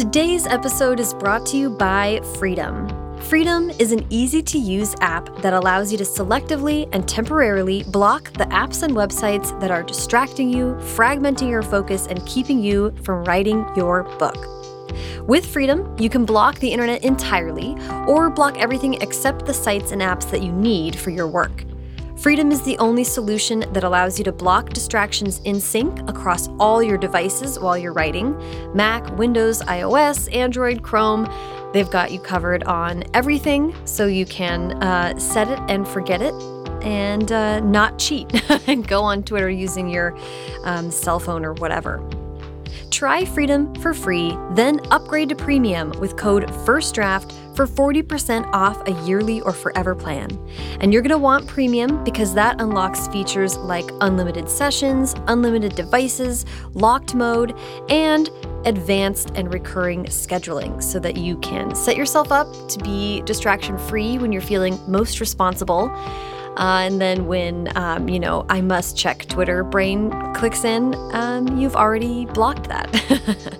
Today's episode is brought to you by Freedom. Freedom is an easy to use app that allows you to selectively and temporarily block the apps and websites that are distracting you, fragmenting your focus, and keeping you from writing your book. With Freedom, you can block the internet entirely or block everything except the sites and apps that you need for your work. Freedom is the only solution that allows you to block distractions in sync across all your devices while you're writing Mac, Windows, iOS, Android, Chrome. They've got you covered on everything, so you can uh, set it and forget it and uh, not cheat and go on Twitter using your um, cell phone or whatever. Try Freedom for free, then upgrade to Premium with code FIRSTDRAFT for 40% off a yearly or forever plan. And you're going to want Premium because that unlocks features like unlimited sessions, unlimited devices, locked mode, and advanced and recurring scheduling so that you can set yourself up to be distraction free when you're feeling most responsible. Uh, and then when, um, you know, I must check Twitter brain clicks in, um, you've already blocked that.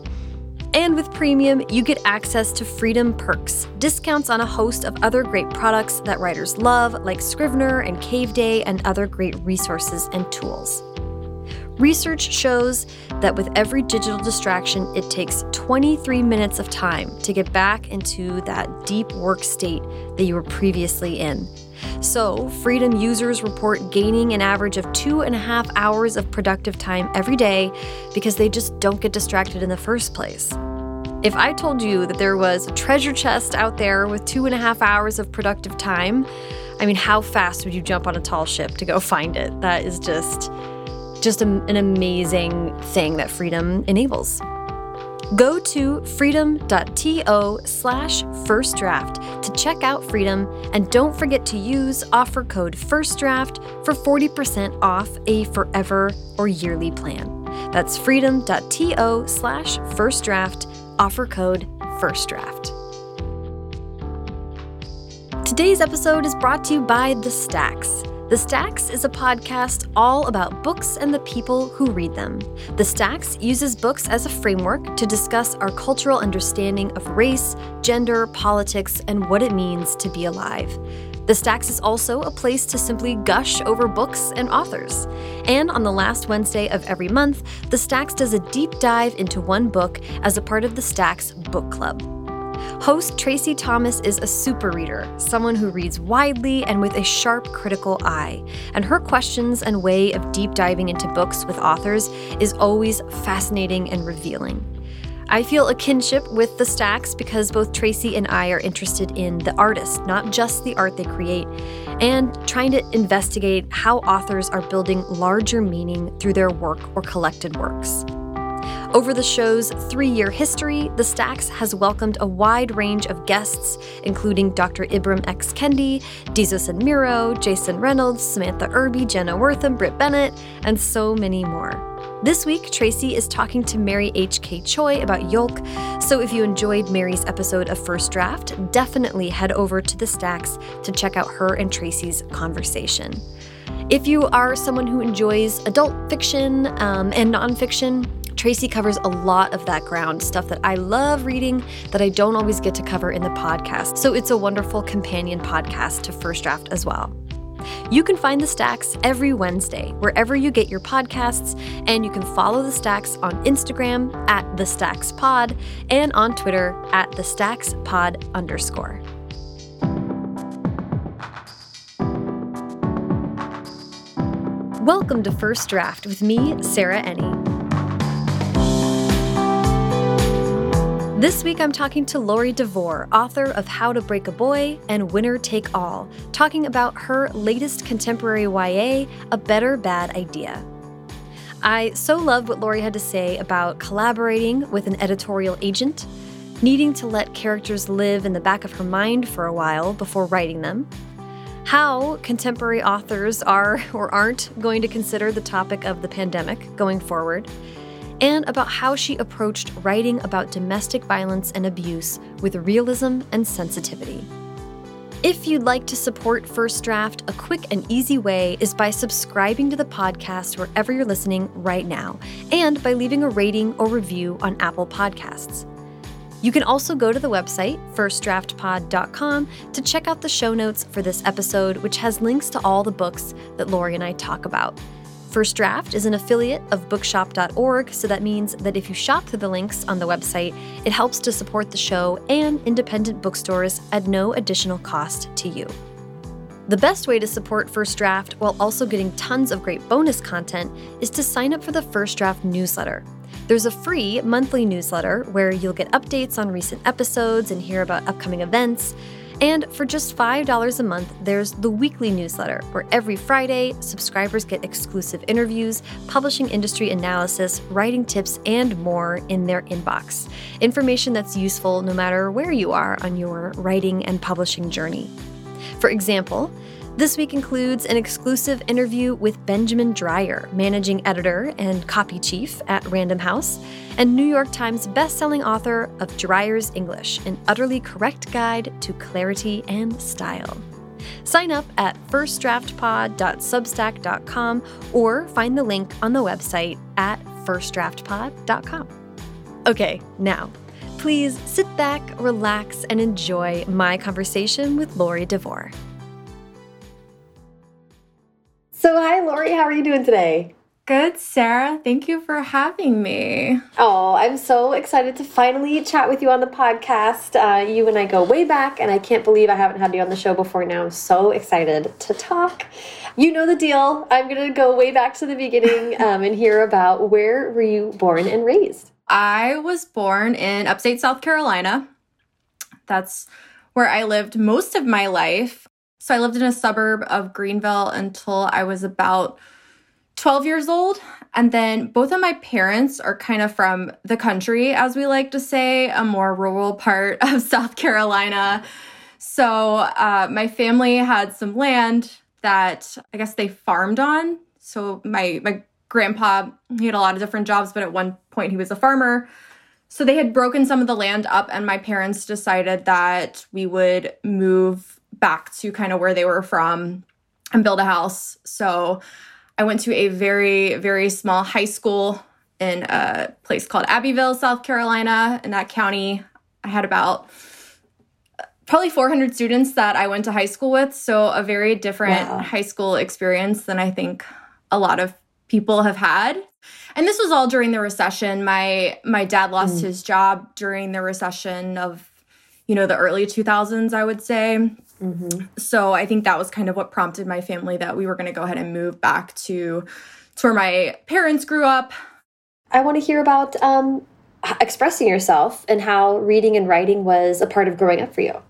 and with Premium, you get access to Freedom Perks, discounts on a host of other great products that writers love, like Scrivener and Caveday, and other great resources and tools. Research shows that with every digital distraction, it takes 23 minutes of time to get back into that deep work state that you were previously in. So, Freedom users report gaining an average of two and a half hours of productive time every day because they just don't get distracted in the first place. If I told you that there was a treasure chest out there with two and a half hours of productive time, I mean, how fast would you jump on a tall ship to go find it? That is just just an amazing thing that freedom enables. Go to freedom.to slash first draft to check out Freedom and don't forget to use offer code FIRSTDRAFT for 40% off a forever or yearly plan. That's freedom.to slash first draft, offer code FIRSTDRAFT. Today's episode is brought to you by The Stacks. The Stacks is a podcast all about books and the people who read them. The Stacks uses books as a framework to discuss our cultural understanding of race, gender, politics, and what it means to be alive. The Stacks is also a place to simply gush over books and authors. And on the last Wednesday of every month, The Stacks does a deep dive into one book as a part of the Stacks Book Club. Host Traci Thomas is a super reader, someone who reads widely and with a sharp critical eye. And her questions and way of deep diving into books with authors is always fascinating and revealing. I feel a kinship with the Stacks because both Traci and I are interested in the artist, not just the art they create, and trying to investigate how authors are building larger meaning through their work or collected works. Over the show's three year history, The Stacks has welcomed a wide range of guests, including Dr. Ibram X. Kendi, Desus and Mero, Jason Reynolds, Samantha Irby, Jenna Wortham, Brit Bennett, and so many more. This week, Traci is talking to Mary H.K. Choi about Yolk, so if you enjoyed Mary's episode of First Draft, definitely head over to The Stacks to check out her and Traci's conversation. If you are someone who enjoys adult fiction um, and nonfiction, Traci covers a lot of that ground, stuff that I love reading that I don't always get to cover in the podcast. So it's a wonderful companion podcast to First Draft as well. You can find the Stacks every Wednesday, wherever you get your podcasts, and you can follow the Stacks on Instagram at the Stacks Pod and on Twitter at the Stacks Pod underscore. Welcome to First Draft with me, Sarah Enni. This week I'm talking to Laurie Devore, author of How to Break a Boy and Winner Take All, talking about her latest contemporary YA, A Better Bad Idea. I so loved what Laurie had to say about collaborating with an editorial agent, needing to let characters live in the back of her mind for a while before writing them, how contemporary authors are or aren't going to consider the topic of the pandemic going forward and about how she approached writing about domestic violence and abuse with realism and sensitivity. If you'd like to support First Draft, a quick and easy way is by subscribing to the podcast wherever you're listening right now, and by leaving a rating or review on Apple Podcasts. You can also go to the website, firstdraftpod.com, to check out the show notes for this episode, which has links to all the books that Laurie and I talk about. First Draft is an affiliate of bookshop.org, so that means that if you shop through the links on the website, it helps to support the show and independent bookstores at no additional cost to you. The best way to support First Draft while also getting tons of great bonus content is to sign up for the First Draft newsletter. There's a free monthly newsletter where you'll get updates on recent episodes and hear about upcoming events. And for just $5 a month, there's the weekly newsletter, where every Friday, subscribers get exclusive interviews, publishing industry analysis, writing tips, and more in their inbox. Information that's useful no matter where you are on your writing and publishing journey. For example, this week includes an exclusive interview with Benjamin Dreyer, managing editor and copy chief at Random House, and New York Times bestselling author of Dreyer's English, an utterly correct guide to clarity and style. Sign up at firstdraftpod.substack.com or find the link on the website at firstdraftpod.com. Okay, now, please sit back, relax, and enjoy my conversation with Laurie Devore. So, hi, Laurie. How are you doing today? Good, Sarah. Thank you for having me. Oh, I'm so excited to finally chat with you on the podcast. Uh, you and I go way back, and I can't believe I haven't had you on the show before now. I'm so excited to talk. You know the deal. I'm going to go way back to the beginning um, and hear about where were you born and raised? I was born in upstate South Carolina. That's where I lived most of my life. So I lived in a suburb of Greenville until I was about 12 years old. And then both of my parents are kind of from the country, as we like to say, a more rural part of South Carolina. So uh, my family had some land that I guess they farmed on. So my my grandpa he had a lot of different jobs, but at one point he was a farmer. So they had broken some of the land up, and my parents decided that we would move back to kind of where they were from and build a house. So I went to a very, very small high school in a place called Abbeville, South Carolina, in that county. I had about probably 400 students that I went to high school with. So a very different wow. high school experience than I think a lot of people have had. And this was all during the recession. My my dad lost mm. his job during the recession of you know the early 2000s, I would say. Mm-hmm. So I think that was kind of what prompted my family that we were going to go ahead and move back to to where my parents grew up. I want to hear about um, expressing yourself and how reading and writing was a part of growing up for you.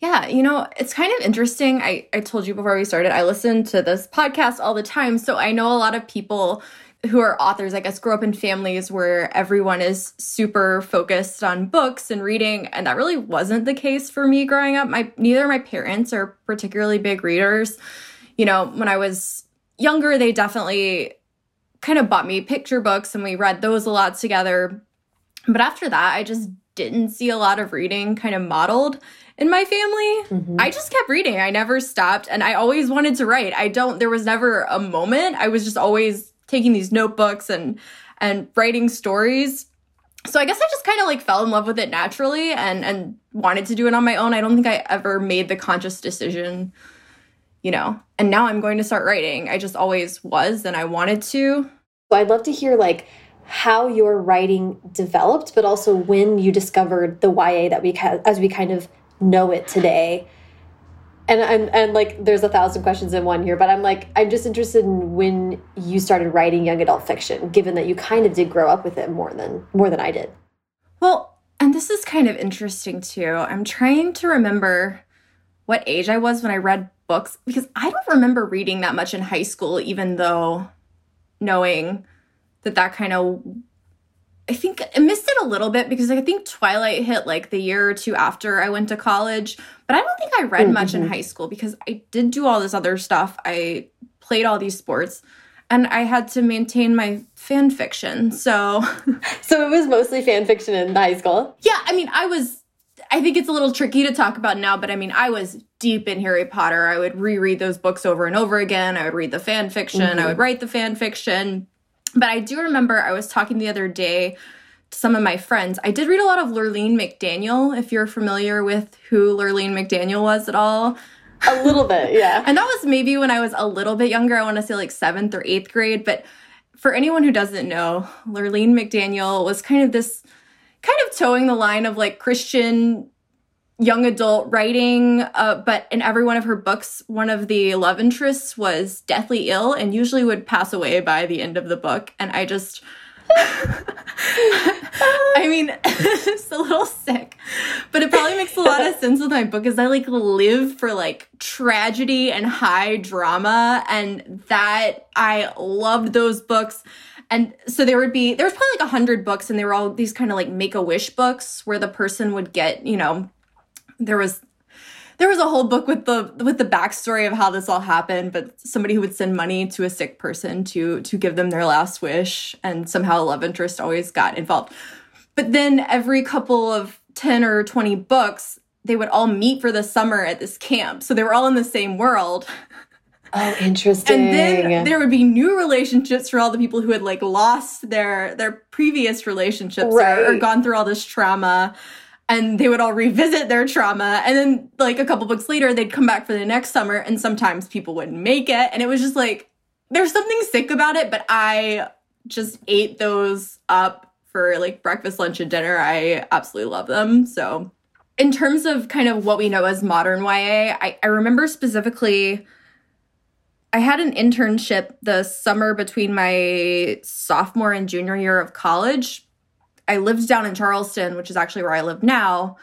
Yeah, you know, it's kind of interesting. I, I told you before we started, I listen to this podcast all the time. So I know a lot of people who are authors, I guess, grow up in families where everyone is super focused on books and reading, and that really wasn't the case for me growing up. My neither my parents are particularly big readers. You know, when I was younger, they definitely kind of bought me picture books and we read those a lot together. But after that, I just didn't see a lot of reading kind of modeled in my family. Mm-hmm. I just kept reading. I never stopped and I always wanted to write. I don't there was never a moment. I was just always taking these notebooks and and writing stories. So I guess I just kind of like fell in love with it naturally and and wanted to do it on my own. I don't think I ever made the conscious decision, you know. And now I'm going to start writing. I just always was and I wanted to. I'd love to hear like how your writing developed, but also when you discovered the YA that we as we kind of know it today and and and like there's a thousand questions in one here but i'm like i'm just interested in when you started writing young adult fiction given that you kind of did grow up with it more than more than i did. Well and this is kind of interesting too. I'm trying to remember what age i was when i read books because i don't remember reading that much in high school even though knowing that that kind of I think I missed it a little bit because I think Twilight hit like the year or two after I went to college. But I don't think I read mm -hmm. much in mm-hmm. high school because I did do all this other stuff. I played all these sports and I had to maintain my fan fiction. So So it was mostly fan fiction in high school? Yeah, I mean, I was I think it's a little tricky to talk about now, but I mean, I was deep in Harry Potter. I would reread those books over and over again. I would read the fan fiction. Mm -hmm. I would write the fan fiction. But I do remember I was talking the other day to some of my friends. I did read a lot of Lurlene McDaniel, if you're familiar with who Lurlene McDaniel was at all. A little bit, yeah. and that was maybe when I was a little bit younger. I want to say like seventh or eighth grade. But for anyone who doesn't know, Lurlene McDaniel was kind of this kind of towing the line of like Christian young adult writing, uh, but in every one of her books, one of the love interests was deathly ill and usually would pass away by the end of the book. And I just. I mean, it's a little sick, but it probably makes a lot of sense with my book because I like live for like tragedy and high drama and that I loved those books. And so there would be there was probably like a hundred books and they were all these kind of like make a wish books where the person would get, you know, there was there was a whole book with the with the backstory of how this all happened but somebody who would send money to a sick person to to give them their last wish and somehow a love interest always got involved but then every couple of 10 or 20 books they would all meet for the summer at this camp so they were all in the same world Oh, interesting. And then there would be new relationships for all the people who had like lost their their previous relationships right. or, or, gone through all this trauma and they would all revisit their trauma. And then like a couple books later they'd come back for the next summer and sometimes people wouldn't make it. And it was just like there's something sick about it but i just ate those up for like breakfast lunch and dinner. I absolutely love them. So in terms of kind of what we know as modern ya i, I remember specifically I had an internship the summer between my sophomore and junior year of college I lived down in Charleston, which is actually where I live now.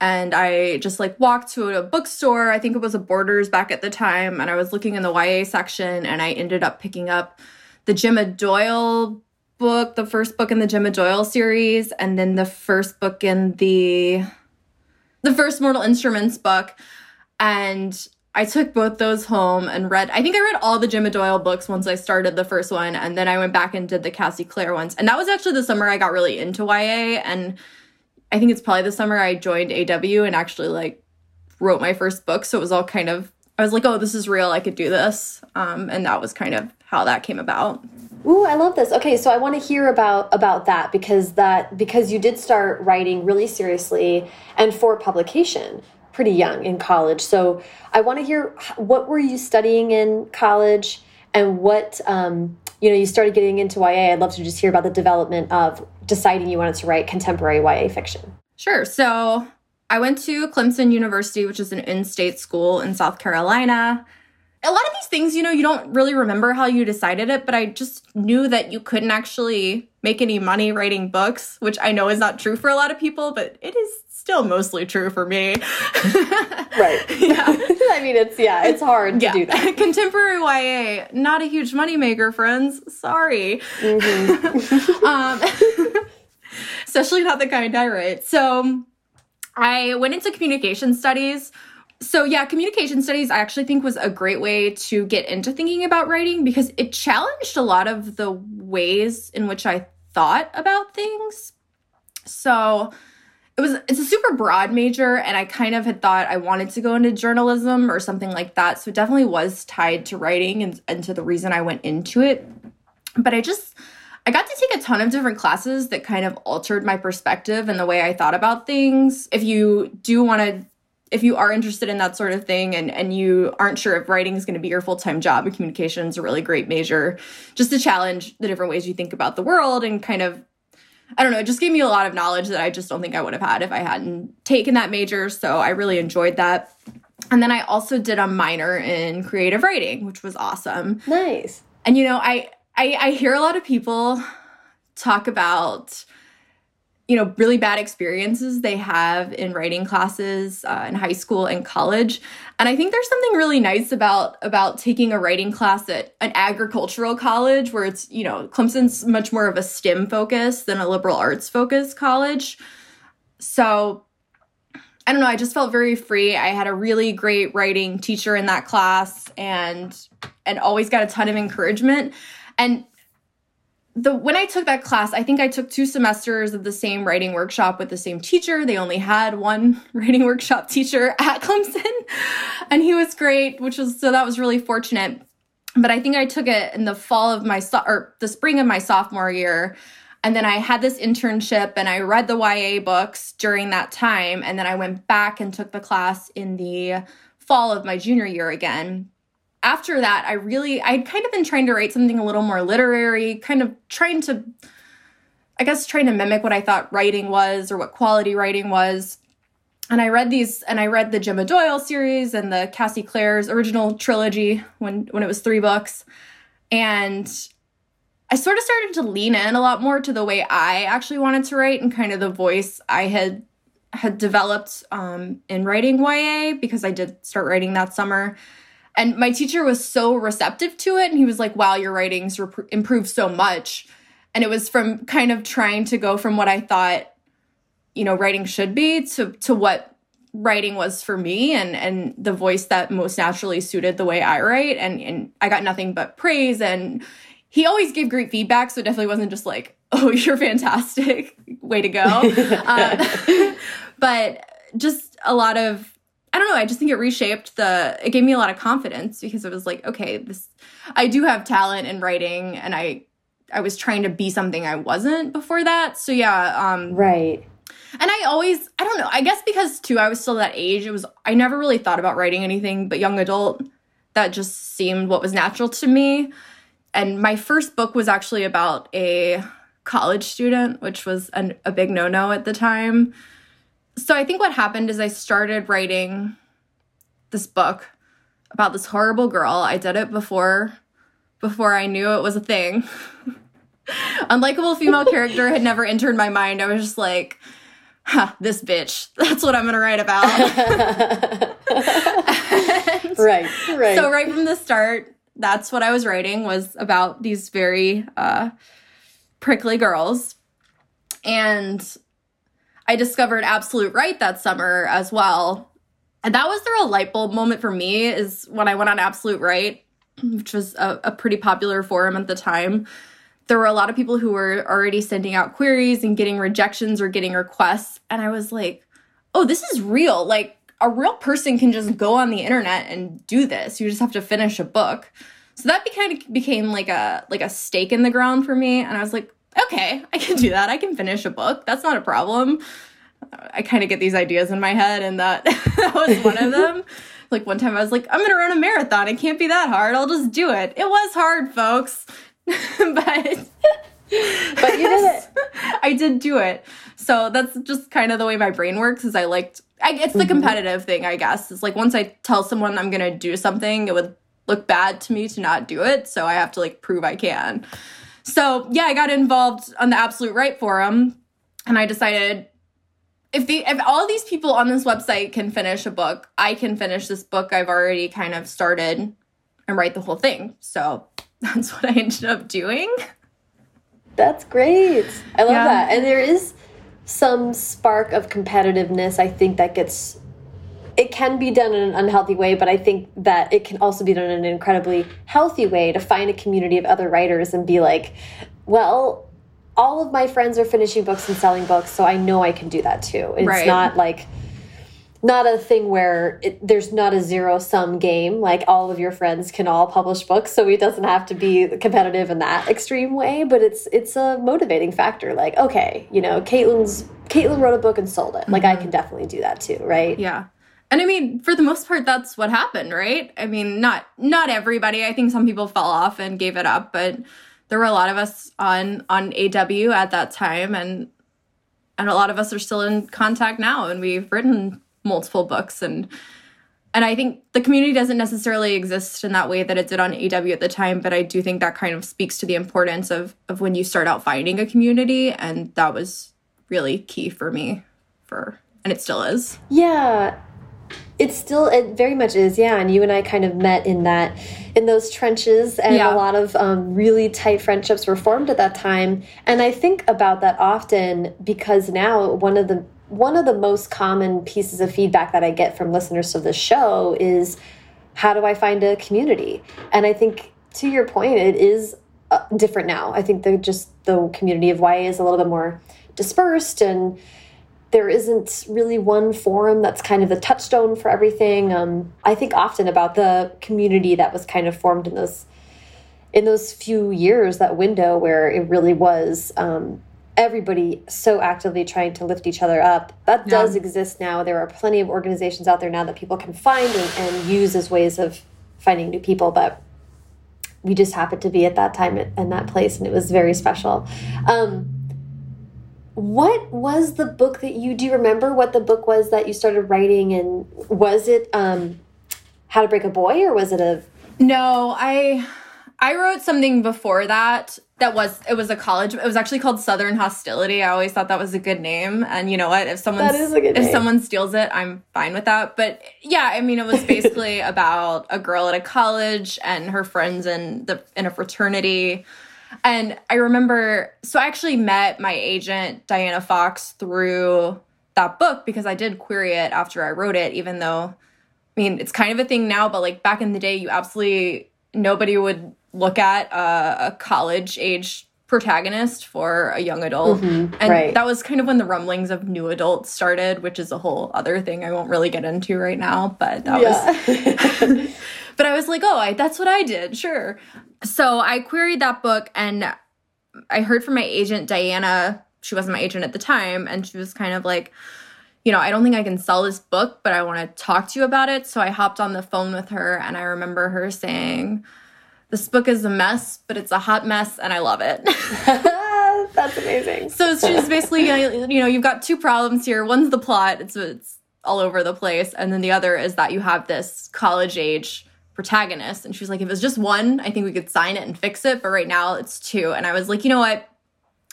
And I just like walked to a bookstore. I think it was a Borders back at the time. And I was looking in the YA section and I ended up picking up the Gemma Doyle book, the first book in the Gemma Doyle series, and then the first book in the the first Mortal Instruments book. And I took both those home and read. I think I read all the Gemma Doyle books once I started the first one, and then I went back and did the Cassie Clare ones. And that was actually the summer I got really into YA. And I think it's probably the summer I joined AW and actually like wrote my first book. So it was all kind of I was like, oh, this is real. I could do this. Um, and that was kind of how that came about. Ooh, I love this. Okay, so I want to hear about about that because that because you did start writing really seriously and for publication pretty young in college. So I want to hear what were you studying in college and what um, you know you started getting into YA. I'd love to just hear about the development of deciding you wanted to write contemporary YA fiction. Sure. So I went to Clemson University, which is an in-state school in South Carolina. A lot of these things, you know, you don't really remember how you decided it, but I just knew that you couldn't actually make any money writing books, which I know is not true for a lot of people, but it is still mostly true for me. right. Yeah. I mean, it's, yeah, it's hard yeah. to do that. Contemporary YA, not a huge moneymaker, friends. Sorry. Mm-hmm. um, especially not the kind I write. So I went into communication studies. So, yeah, communication studies I actually think was a great way to get into thinking about writing because it challenged a lot of the ways in which I thought about things. So, it was it's a super broad major and i kind of had thought i wanted to go into journalism or something like that. So it definitely was tied to writing and, and to the reason i went into it. But i just i got to take a ton of different classes that kind of altered my perspective and the way i thought about things. If you do want to if you are interested in that sort of thing and, and you aren't sure if writing is going to be your full-time job and communication is a really great major just to challenge the different ways you think about the world and kind of I don't know, it just gave me a lot of knowledge that I just don't think I would have had if I hadn't taken that major. So I really enjoyed that. And then I also did a minor in creative writing, which was awesome. Nice. And you know, I I, I hear a lot of people talk about you know really bad experiences they have in writing classes uh, in high school and college and i think there's something really nice about about taking a writing class at an agricultural college where it's you know clemson's much more of a stem focus than a liberal arts focused college. So i don't know i just felt very free. I had a really great writing teacher in that class and and always got a ton of encouragement. And the when I took that class, I think I took two semesters of the same writing workshop with the same teacher. They only had one writing workshop teacher at Clemson, and he was great, which was so that was really fortunate. But I think I took it in the fall of my so- or the spring of my sophomore year. And then I had this internship and I read the YA books during that time. And then I went back and took the class in the fall of my junior year again. After that, I really, I'd kind of been trying to write something a little more literary, kind of trying to, I guess, trying to mimic what I thought writing was or what quality writing was. And I read these, and I read the Gemma Doyle series and the Cassie Clare's original trilogy when when it was three books, and I sort of started to lean in a lot more to the way I actually wanted to write and kind of the voice I had had developed um, in writing YA because I did start writing that summer. And my teacher was so receptive to it, and he was like, "Wow, your writing's improved so much." And it was from kind of trying to go from what I thought, you know, writing should be to to what writing was for me and and the voice that most naturally suited the way I write and and I got nothing but praise and he always gave great feedback, so it definitely wasn't just like, "Oh, you're fantastic, way to go." um, but just a lot of, I don't know. I just think it reshaped the. It gave me a lot of confidence because it was like, okay, this, I do have talent in writing, and I, I was trying to be something I wasn't before that. So yeah, um, right. And I always, I don't know. I guess because too, I was still that age. It was I never really thought about writing anything but young adult. That just seemed what was natural to me and my first book was actually about a college student, which was an, a big no no at the time. So I think what happened is I started writing this book about this horrible girl. I did it before before I knew it was a thing. Unlikable female character had never entered my mind. I was just like, huh, this bitch. That's what I'm going to write about. right, right. So right from the start, that's what I was writing was about these very uh, prickly girls. And I discovered Absolute Write that summer as well. And that was the real light bulb moment for me is when I went on Absolute Write, which was a, a pretty popular forum at the time. There were a lot of people who were already sending out queries and getting rejections or getting requests. And I was like, oh, this is real. Like, a real person can just go on the internet and do this. You just have to finish a book. So that kind of became like a like a stake in the ground for me, and I was like, okay, I can do that. I can finish a book. That's not a problem. I kind of get these ideas in my head, and that that was one of them. like one time, I was like, I'm gonna run a marathon. It can't be that hard. I'll just do it. It was hard, folks, but. but you did it. I did do it. So that's just kind of the way my brain works. Is I liked I, it's the mm-hmm. competitive thing, I guess. It's like once I tell someone I'm gonna do something, it would look bad to me to not do it. So I have to like prove I can. So yeah, I got involved on the Absolute Write forum, and I decided if the if all these people on this website can finish a book, I can finish this book I've already kind of started and write the whole thing. So that's what I ended up doing. That's great. I love yeah. that. And there is some spark of competitiveness I think that gets it can be done in an unhealthy way, but I think that it can also be done in an incredibly healthy way to find a community of other writers and be like, well, all of my friends are finishing books and selling books, so I know I can do that too. It's right. not like not a thing where it, there's not a zero sum game like all of your friends can all publish books so it doesn't have to be competitive in that extreme way but it's it's a motivating factor like okay you know caitlin's caitlin wrote a book and sold it like mm -hmm. i mm-hmm. can definitely do that too right yeah and i mean for the most part that's what happened right i mean not not everybody i think some people fell off and gave it up but there were a lot of us on on aw at that time and and a lot of us are still in contact now and we've written multiple books and and I think the community doesn't necessarily exist in that way that it did on AW at the time, but I do think that kind of speaks to the importance of of when you start out finding a community and that was really key for me for and it still is. Yeah. It still it very much is, yeah. And you and I kind of met in that in those trenches and yeah. a lot of um, really tight friendships were formed at that time. And I think about that often because now one of the one of the most common pieces of feedback that I get from listeners to the show is how do I find a community? And I think to your point, it is uh, different now. I think the just the community of YA is a little bit more dispersed and there isn't really one forum that's kind of the touchstone for everything. Um, I think often about the community that was kind of formed in those in those few years, that window where it really was um, everybody so actively trying to lift each other up. That Yeah. does exist now. There are plenty of organizations out there now that people can find and, and use as ways of finding new people, but we just happened to be at that time and that place and it was very special. Um, what was the book that you do you remember what the book was that you started writing and was it um, How to Break a Boy or was it a No, I I wrote something before that. That was it was a college. It was actually called Southern Hostility. I always thought that was a good name. And you know what? If someone That is a good if name. someone steals it, I'm fine with that. But yeah, I mean, it was basically about a girl at a college and her friends in the in a fraternity. And I remember, so I actually met my agent Diana Fox through that book because I did query it after I wrote it, even though I mean, it's kind of a thing now, but like back in the day, you absolutely nobody would look at a, a college age protagonist for a young adult. Mm-hmm. and right. that was kind of when the rumblings of new adults started, which is a whole other thing I won't really get into right now. But that was but I was like, oh, I, that's what I did, sure. So I queried that book and I heard from my agent, Diana. She wasn't my agent at the time. And she was kind of like, you know, I don't think I can sell this book, but I want to talk to you about it. So I hopped on the phone with her and I remember her saying, this book is a mess, but it's a hot mess and I love it. That's amazing. So she's basically, you know, you've got two problems here. One's the plot; it's it's all over the place, and then the other is that you have this college age protagonist. And she's like, if it was just one, I think we could sign it and fix it. But right now, it's two. And I was like, you know what?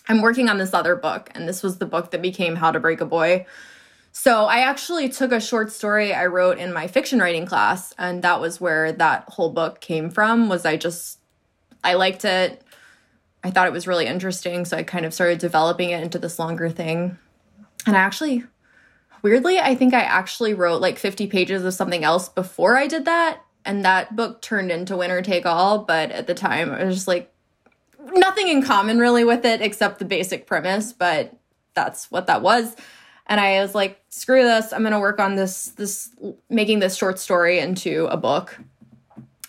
I'm working on this other book, and this was the book that became How to Break a Boy. So I actually took a short story I wrote in my fiction writing class, and that was where that whole book came from. Was I just I liked it. I thought it was really interesting, so I kind of started developing it into this longer thing. And I actually, weirdly, I think I actually wrote like 50 pages of something else before I did that. And that book turned into Winner Take All. But at the time, I was just like, nothing in common really with it except the basic premise. But that's what that was. And I was like, screw this. I'm going to work on this, this, making this short story into a book.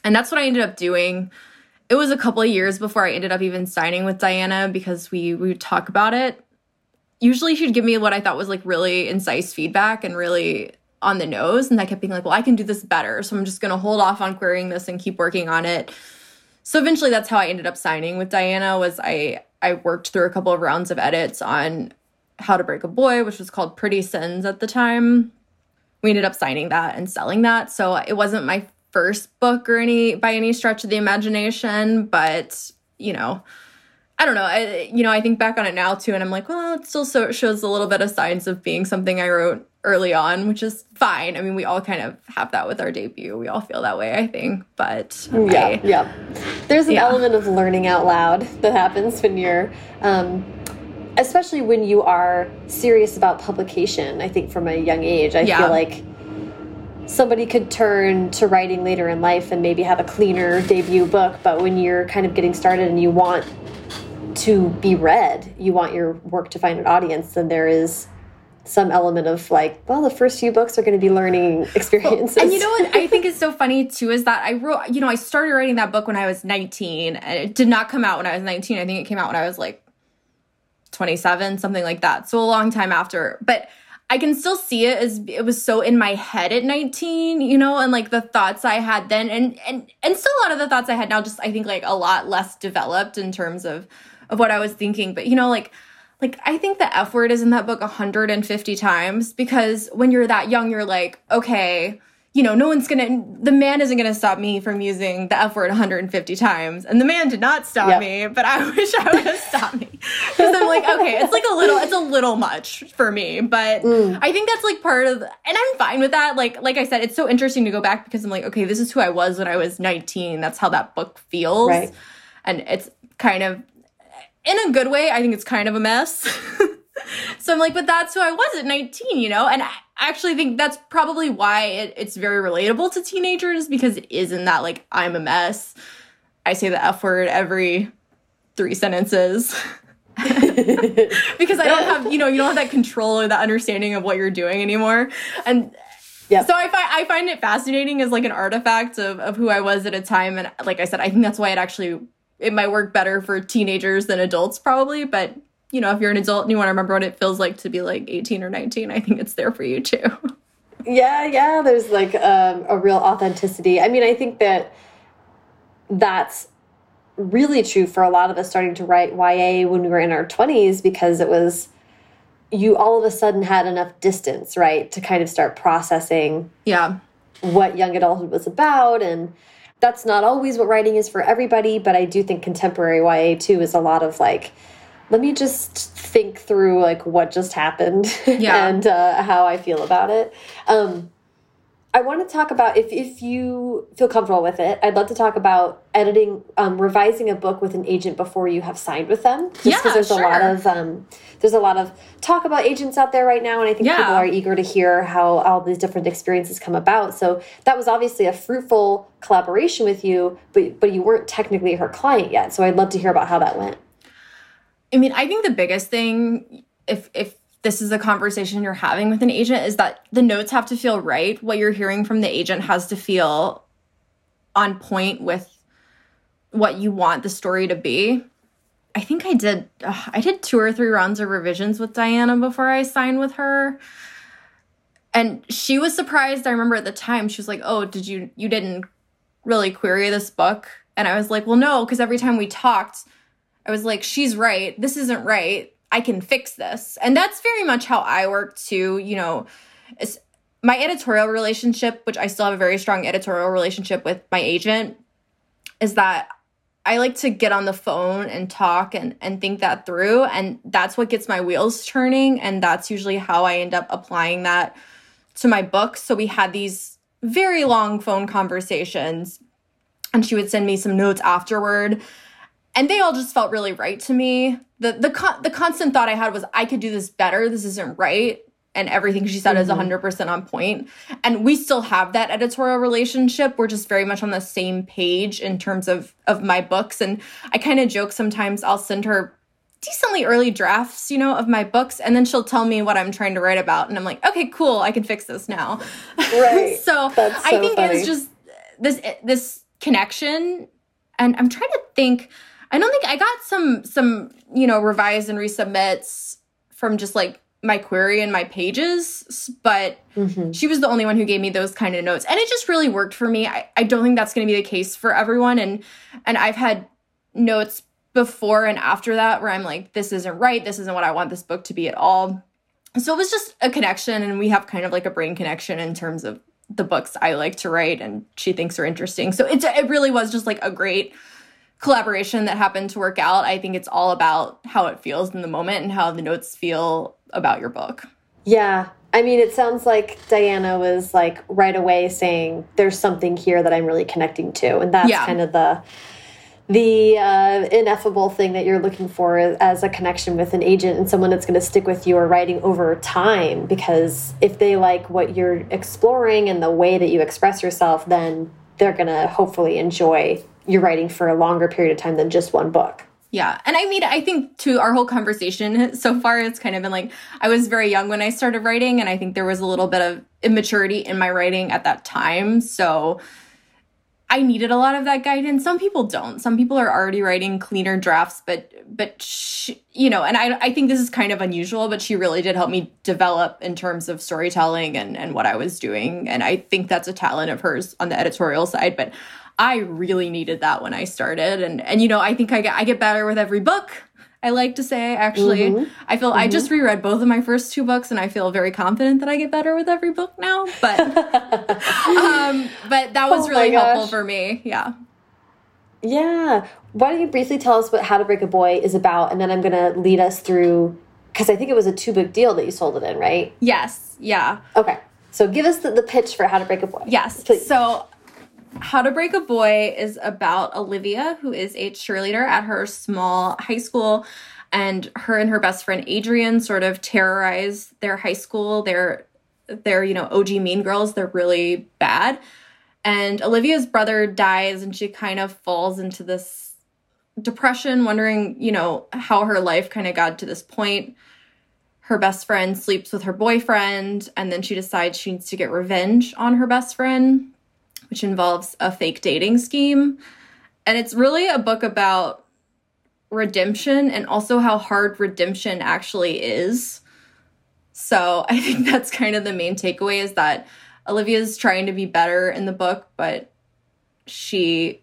And that's what I ended up doing it was a couple of years before I ended up even signing with Diana because we we would talk about it. Usually she'd give me what I thought was like really incisive feedback and really on the nose. And I kept being like, well, I can do this better. So I'm just gonna hold off on querying this and keep working on it. So eventually that's how I ended up signing with Diana was I I worked through a couple of rounds of edits on How to Break a Boy, which was called Pretty Sins at the time. We ended up signing that and selling that. So it wasn't my first book or any by any stretch of the imagination, but you know, I don't know. I you know, I think back on it now too, and I'm like, well, it still so shows a little bit of signs of being something I wrote early on, which is fine. I mean, we all kind of have that with our debut. We all feel that way, I think. But Yeah, I- yeah. There's an Yeah. element of learning out loud that happens when you're, um, especially when you are serious about publication. I think from a young age, I Yeah. feel like somebody could turn to writing later in life and maybe have a cleaner debut book. But when you're kind of getting started and you want to be read, you want your work to find an audience, then there is some element of like, well, the first few books are going to be learning experiences. And you know what I think is so funny too is that I wrote, you know, I started writing that book when I was 19 and it did not come out when I was 19. I think it came out when I was like 27, something like that. So a long time after. But I can still see it as it was so in my head at 19, you know, and like the thoughts I had then and and and still a lot of the thoughts I had now just I think like a lot less developed in terms of of what I was thinking. But you know, like like I think the F word is in that book 150 times because when you're that young, you're like, okay, you know, no one's gonna, the man isn't gonna stop me from using the F word 150 times. And the man did not stop Yep. me, but I wish I would have stopped me. Because I'm like, okay, it's like a little, it's a little much for me. But mm. I think that's like part of, and I'm fine with that. Like, like I said, it's so interesting to go back because I'm like, okay, this is who I was when I was 19. That's how that book feels. Right. And it's kind of, in a good way, I think it's kind of a mess. so I'm like, but that's who I was at 19, you know? And I actually think that's probably why it, it's very relatable to teenagers because it isn't that, like, I'm a mess. I say the F word every three sentences. because I don't have, you know, you don't have that control or that understanding of what you're doing anymore. And yeah. so I find I find it fascinating as like an artifact of, of who I was at a time. And like I said, I think that's why it actually it might work better for teenagers than adults probably, but you know, if you're an adult and you want to remember what it feels like to be like 18 or 19, I think it's there for you too. Yeah, yeah, there's like um, a real authenticity. I mean, I think that that's really true for a lot of us starting to write YA when we were in our 20s because it was you all of a sudden had enough distance, right, to kind of start processing yeah what young adulthood was about and that's not always what writing is for everybody, but I do think contemporary YA too is a lot of like let me just think through like what just happened yeah. and uh, how I feel about it. Um, I want to talk about if if you feel comfortable with it. I'd love to talk about editing, um, revising a book with an agent before you have signed with them. Just yeah, there's sure. a lot of um, there's a lot of talk about agents out there right now, and I think yeah. people are eager to hear how all these different experiences come about. So that was obviously a fruitful collaboration with you, but but you weren't technically her client yet. So I'd love to hear about how that went. I mean, I think the biggest thing, if if this is a conversation you're having with an agent, is that the notes have to feel right. What you're hearing from the agent has to feel on point with what you want the story to be. I think I did uh, I did two or three rounds of revisions with Diana before I signed with her. And she was surprised. I remember at the time she was like, "Oh, did you you didn't really query this book?" And I was like, "Well, no, because every time we talked, I was like, she's right. This isn't right. I can fix this. And that's very much how I work too. You know, my editorial relationship, which I still have a very strong editorial relationship with my agent, is that I like to get on the phone and talk and, and think that through. And that's what gets my wheels turning. And that's usually how I end up applying that to my book. So we had these very long phone conversations, and she would send me some notes afterward and they all just felt really right to me. The the con- the constant thought I had was I could do this better. This isn't right. And everything she said mm-hmm. is 100% on point. And we still have that editorial relationship. We're just very much on the same page in terms of of my books and I kind of joke sometimes I'll send her decently early drafts, you know, of my books, and then she'll tell me what I'm trying to write about, and I'm like, okay, cool, I can fix this now. Right. so, so, I think funny. it's just this this connection, and I'm trying to think. I don't think I got some some you know revise and resubmits from just like my query and my pages, but mm-hmm. she was the only one who gave me those kind of notes, and it just really worked for me. I, I don't think that's going to be the case for everyone, and and I've had notes before and after that where I'm like, this isn't right. This isn't what I want this book to be at all. So it was just a connection, and we have kind of like a brain connection in terms of the books I like to write, and she thinks are interesting. So it's it really was just like a great collaboration that happened to work out. I think it's all about how it feels in the moment and how the notes feel about your book. Yeah. I mean, it sounds like Diana was like right away saying, there's something here that I'm really connecting to. And that's yeah. kind of the the uh, ineffable thing that you're looking for as a connection with an agent and someone that's going to stick with your writing over time because if they like what you're exploring and the way that you express yourself then they're going to hopefully enjoy you're writing for a longer period of time than just one book. Yeah. And I mean, I think to our whole conversation so far, it's kind of been like I was very young when I started writing, and I think there was a little bit of immaturity in my writing at that time. So I needed a lot of that guidance. Some people don't. Some people are already writing cleaner drafts, but but she, you know, and I I think this is kind of unusual, but she really did help me develop in terms of storytelling and and what I was doing, and I think that's a talent of hers on the editorial side. But I really needed that when I started. And and you know, I think I get I get better with every book. I like to say actually. Mm -hmm. I feel mm -hmm. I just mm-hmm. reread both of my first two books and I feel very confident that I get better with every book now. But um but that was oh really helpful for me. Yeah. Yeah. Why don't you briefly tell us what How to Break a Boy is about and then I'm gonna lead us through because I think it was a two book deal that you sold it in, right? Yes. Yeah. Okay. So give us the, the pitch for How to Break a Boy. Yes. Please. So how to Break a Boy is about Olivia, who is a cheerleader at her small high school. And her and her best friend Adrian sort of terrorize their high school. They're they're, you know, OG mean girls. They're really bad. And Olivia's brother dies and she kind of falls into this depression, wondering, you know, how her life kind of got to this point. Her best friend sleeps with her boyfriend, and then she decides she needs to get revenge on her best friend which involves a fake dating scheme. And it's really a book about redemption and also how hard redemption actually is. So I think that's kind of the main takeaway is that Olivia's trying to be better in the book, but she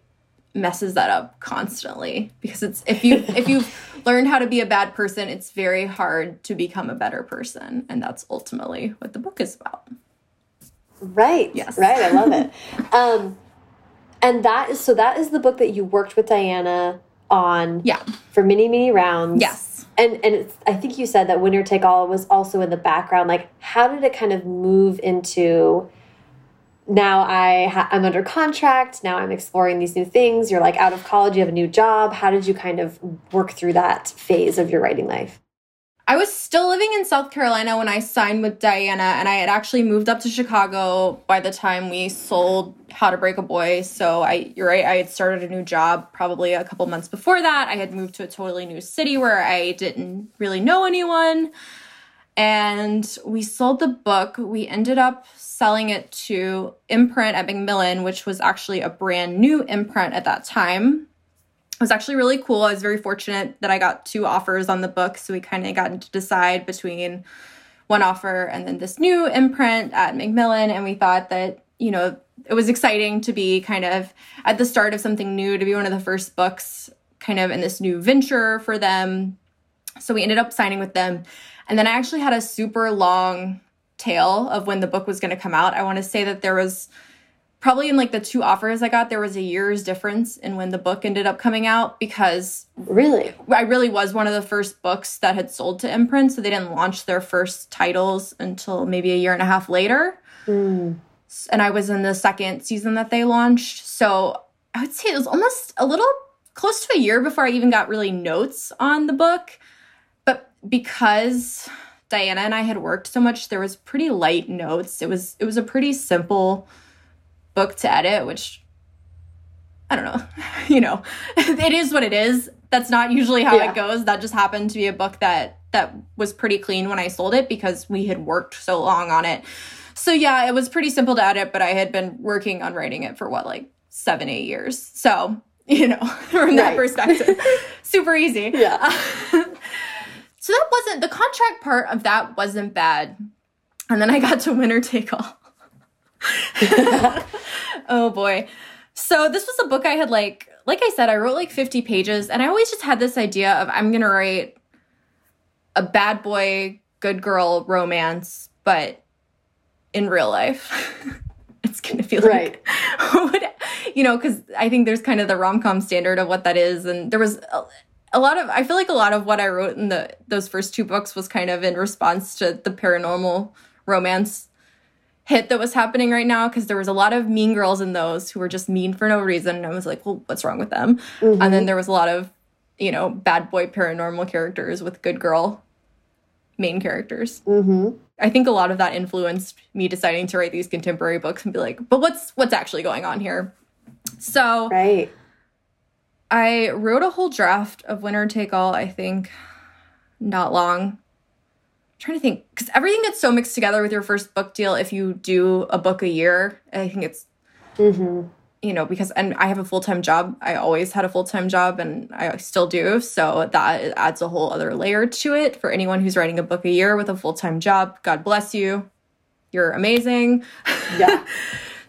messes that up constantly because it's if you if you've learned how to be a bad person, it's very hard to become a better person, and that's ultimately what the book is about. Right. Yes. Right. I love it. um, and that is so that is the book that you worked with Diana on. Yeah. For many many rounds. Yes. And and it's, I think you said that winner take all was also in the background. Like, how did it kind of move into? Now I I'm under contract. Now I'm exploring these new things. You're like out of college. You have a new job. How did you kind of work through that phase of your writing life? I was still living in South Carolina when I signed with Diana, and I had actually moved up to Chicago by the time we sold How to Break a Boy. So I, you're right, I had started a new job probably a couple months before that. I had moved to a totally new city where I didn't really know anyone. And we sold the book. We ended up selling it to Imprint at Macmillan, which was actually a brand new imprint at that time it was actually really cool. I was very fortunate that I got two offers on the book. So we kind of got to decide between one offer and then this new imprint at Macmillan. And we thought that, you know, it was exciting to be kind of at the start of something new, to be one of the first books kind of in this new venture for them. So we ended up signing with them. And then I actually had a super long tail of when the book was going to come out. I want to say that there was probably in like the two offers I got, there was a year's difference in when the book ended up coming out because really, I really was one of the first books that had sold to imprint. So they didn't launch their first titles until maybe a year and a half later. Mm. And I was in the second season that they launched. So I would say it was almost a little close to a year before I even got really notes on the book. But because Diana and I had worked so much, there was pretty light notes. It was it was a pretty simple book to edit, which I don't know, you know, it is what it is. That's not usually how yeah. it goes. That just happened to be a book that that was pretty clean when I sold it because we had worked so long on it. So yeah, it was pretty simple to edit, but I had been working on writing it for what like seven, eight years. So you know, from that perspective, super easy. Yeah. so that wasn't the contract part of that wasn't bad. And then I got to winner take all. oh boy. So this was a book I had like like I said I wrote like 50 pages and I always just had this idea of I'm going to write a bad boy good girl romance but in real life. it's going to feel right. like you know cuz I think there's kind of the rom-com standard of what that is and there was a, a lot of I feel like a lot of what I wrote in the those first two books was kind of in response to the paranormal romance hit that was happening right now because there was a lot of mean girls in those who were just mean for no reason. And I was like, well, what's wrong with them? Mm-hmm. And then there was a lot of, you know, bad boy paranormal characters with good girl main characters. Mm-hmm. I think a lot of that influenced me deciding to write these contemporary books and be like, but what's what's actually going on here? So right. I wrote a whole draft of Winner Take All, I think, not long trying to think because everything gets so mixed together with your first book deal if you do a book a year. I think it's mm-hmm. you know because and i have a full-time job. I always had a full-time job and i still do. So that adds a whole other layer to it for anyone who's writing a book a year with a full-time job. God bless you. You're amazing. Yeah.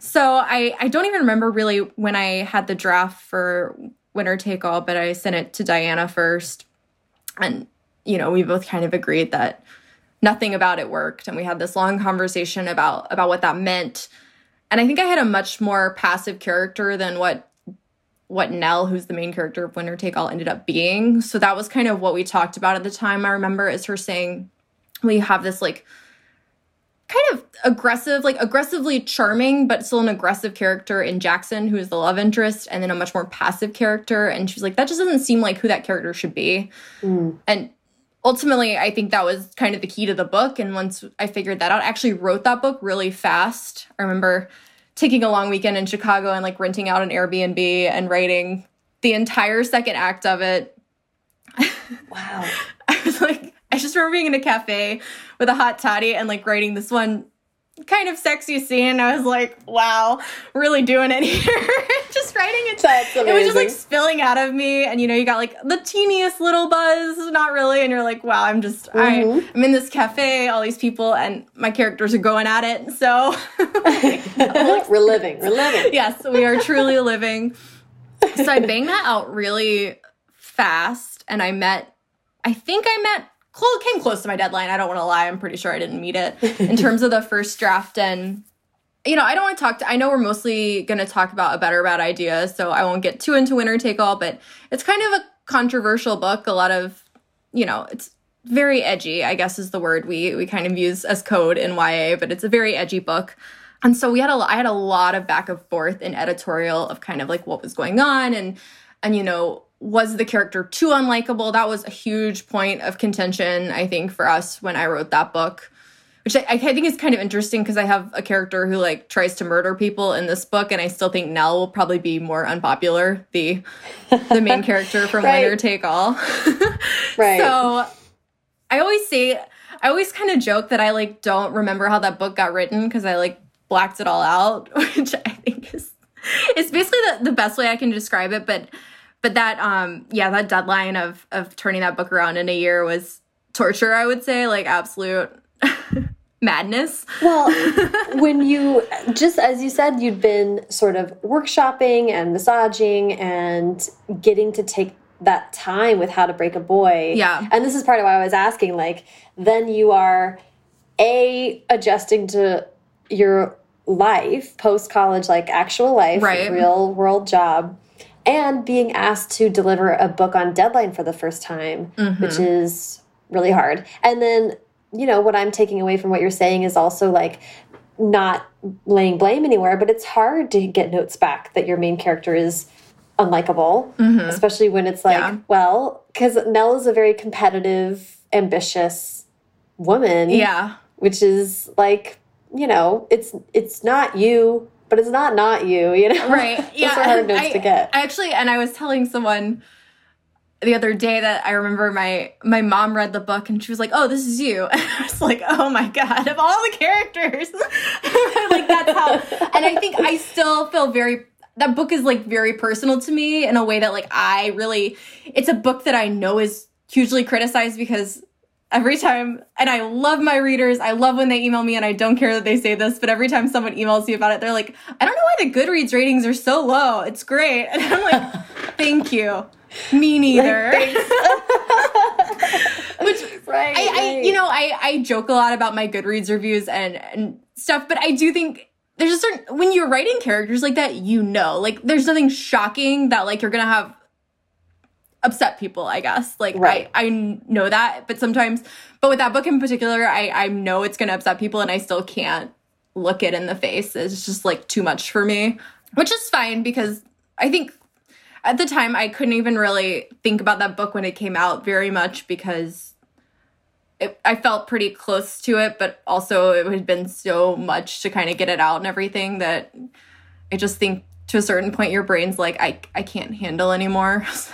So i i don't even remember really when i had the draft for winner take all but i sent it to diana first. And you know we both kind of agreed that nothing about it worked. And we had this long conversation about about what that meant. And i think i had a much more passive character than what what nell who's the main character of winner take all ended up being. So that was kind of what we talked about at the time i remember is her saying we have this like kind of aggressive like aggressively charming but still an aggressive character in jackson who is the love interest and then a much more passive character. And she's like that just doesn't seem like who that character should be. Mm. and ultimately i think that was kind of the key to the book. And once i figured that out i actually wrote that book really fast. I remember taking a long weekend in chicago and like renting out an airbnb and writing the entire second act of it. Wow. I was like i just remember being in a cafe with a hot toddy and like writing this one kind of sexy scene. I was like, wow, really doing it here. just writing it. That's amazing. It was just like spilling out of me. And you know, you got like the teeniest little buzz, not really. And you're like, wow, I'm just, mm-hmm. I, I'm in this cafe, all these people, and my characters are going at it. So we're living, we're living. Yes, we are truly living. So I banged that out really fast. And I met, I think I met close, came close to my deadline. I don't want to lie. I'm pretty sure I didn't meet it in terms of the first draft. And, you know, I don't want to talk to, I know we're mostly going to talk about a better bad idea. So I won't get too into winner take all, but it's kind of a controversial book. A lot of, you know, it's very edgy, I guess is the word we, we kind of use as code in YA, but it's a very edgy book. And so we had a, I had a lot of back and forth in editorial of kind of like what was going on and, and, you know, was the character too unlikable? That was a huge point of contention, I think, for us when I wrote that book. Which I, I think is kind of interesting because I have a character who like tries to murder people in this book, and I still think Nell will probably be more unpopular, the the main character from right. Winner Take All. right. So I always say I always kind of joke that I like don't remember how that book got written because I like blacked it all out, which I think is it's basically the, the best way I can describe it. But but that um yeah that deadline of of turning that book around in a year was torture i would say like absolute madness. Well when you just as you said you'd been sort of workshopping and massaging and getting to take that time with how to break a boy. Yeah. And this is part of why i was asking like then you are a adjusting to your life post college like actual life right. real world job and being asked to deliver a book on deadline for the first time, mm -hmm. which is really hard. And then, you know, what I'm taking away from what you're saying is also like not laying blame anywhere, but it's hard to get notes back that your main character is unlikable, mm -hmm. especially when it's like, yeah. well, because Nell is a very competitive, ambitious woman. Yeah. Which is like, you know, it's it's not you but it's not not you, you know? Right. Yeah. Those are hard notes I, to get. I actually, and I was telling someone the other day that I remember my my mom read the book and she was like, "Oh, this is you," and I was like, "Oh my god!" Of all the characters, like that's how. And I think I still feel very. That book is like very personal to me in a way that like I really. It's a book that I know is hugely criticized because every time and i love my readers. I love when they email me and i don't care that they say this but every time someone emails me about it they're like i don't know why the goodreads ratings are so low. It's great. And i'm like thank you. Me neither. Which right, I, right. I you know i i joke a lot about my goodreads reviews and and stuff but i do think there's a certain when you're writing characters like that you know like there's nothing shocking that like you're gonna have upset people, I guess. Like right. I, I know that, but sometimes but with that book in particular, I, I know it's gonna upset people and I still can't look it in the face. It's just like too much for me. Which is fine because I think at the time I couldn't even really think about that book when it came out very much because it, I felt pretty close to it, but also it had been so much to kind of get it out and everything that I just think to a certain point your brain's like I I can't handle anymore. So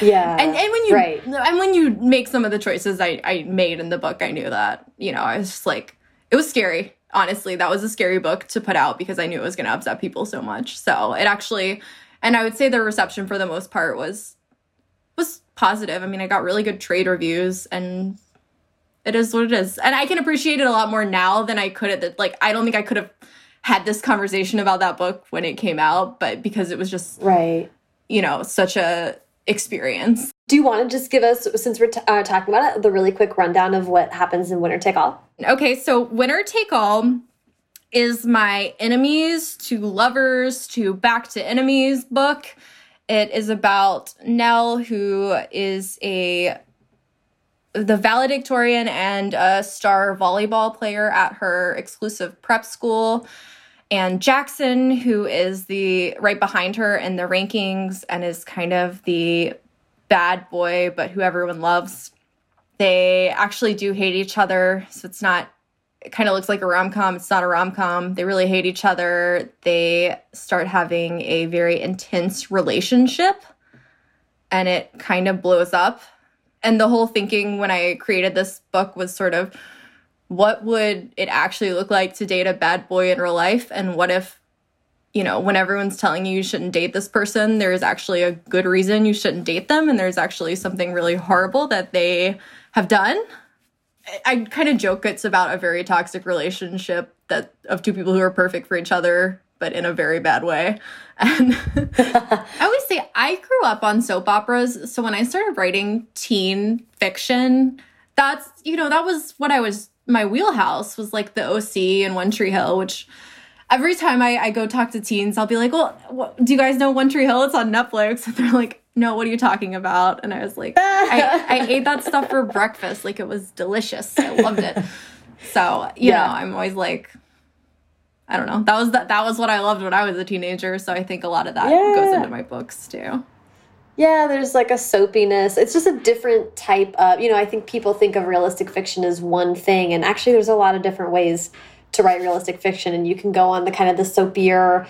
yeah and and when you right. and when you make some of the choices I, I made in the book i knew that you know i was just like it was scary. Honestly that was a scary book to put out because i knew it was going to upset people so much. So it actually and i would say the reception for the most part was was positive. I mean i got really good trade reviews and it is what it is. And i can appreciate it a lot more now than i could at the like i don't think i could have had this conversation about that book when it came out but because it was just right. you know such a experience. Do you want to just give us, since we're uh, talking about it, the really quick rundown of what happens in Winner Take All? Okay, so Winner Take All is my enemies to lovers to back to enemies book. It is about Nell, who is a the valedictorian and a star volleyball player at her exclusive prep school and Jackson, who is the right behind her in the rankings and is kind of the bad boy, but who everyone loves. They actually do hate each other, so it's not. It kind of looks like a rom com. It's not a rom com. They really hate each other. They start having a very intense relationship, and it kind of blows up. And the whole thinking when I created this book was sort of what would it actually look like to date a bad boy in real life? And what if, you know, when everyone's telling you you shouldn't date this person, there's actually a good reason you shouldn't date them, and there's actually something really horrible that they have done? I kind of joke it's about a very toxic relationship that of two people who are perfect for each other but in a very bad way. And I always say I grew up on soap operas, so when I started writing teen fiction, that's you know that was what I was my wheelhouse was like the OC and One Tree Hill, which every time I, I go talk to teens, I'll be like, "Well, what, do you guys know One Tree Hill? It's on Netflix." And they're like, "No, what are you talking about?" And I was like, I, I ate that stuff for breakfast. Like it was delicious. I loved it. So you yeah. know, I'm always like, I don't know. That was that. That was what I loved when I was a teenager. So I think a lot of that yeah. goes into my books too. Yeah, there's like a soapiness. It's just a different type of, you know, I think people think of realistic fiction as one thing, and actually, there's a lot of different ways to write realistic fiction, and you can go on the kind of the soapier,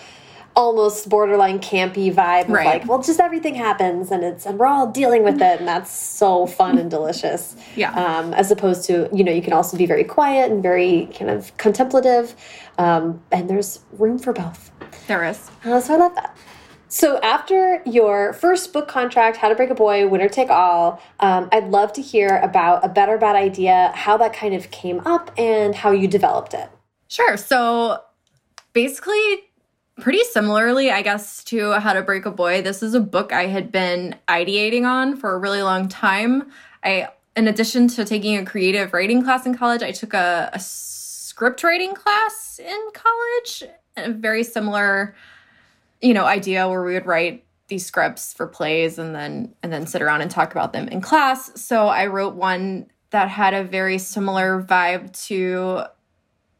almost borderline campy vibe of right. like, well, just everything happens, and it's and we're all dealing with it, and that's so fun and delicious. Yeah. Um, as opposed to, you know, you can also be very quiet and very kind of contemplative, um, and there's room for both. There is. Uh, so I love that. So after your first book contract, How to Break a Boy, Winner Take All, um, I'd love to hear about a better bad idea, how that kind of came up, and how you developed it. Sure. So basically, pretty similarly, I guess, to How to Break a Boy, this is a book I had been ideating on for a really long time. I, in addition to taking a creative writing class in college, I took a, a script writing class in college, a very similar you know idea where we would write these scripts for plays and then and then sit around and talk about them in class so i wrote one that had a very similar vibe to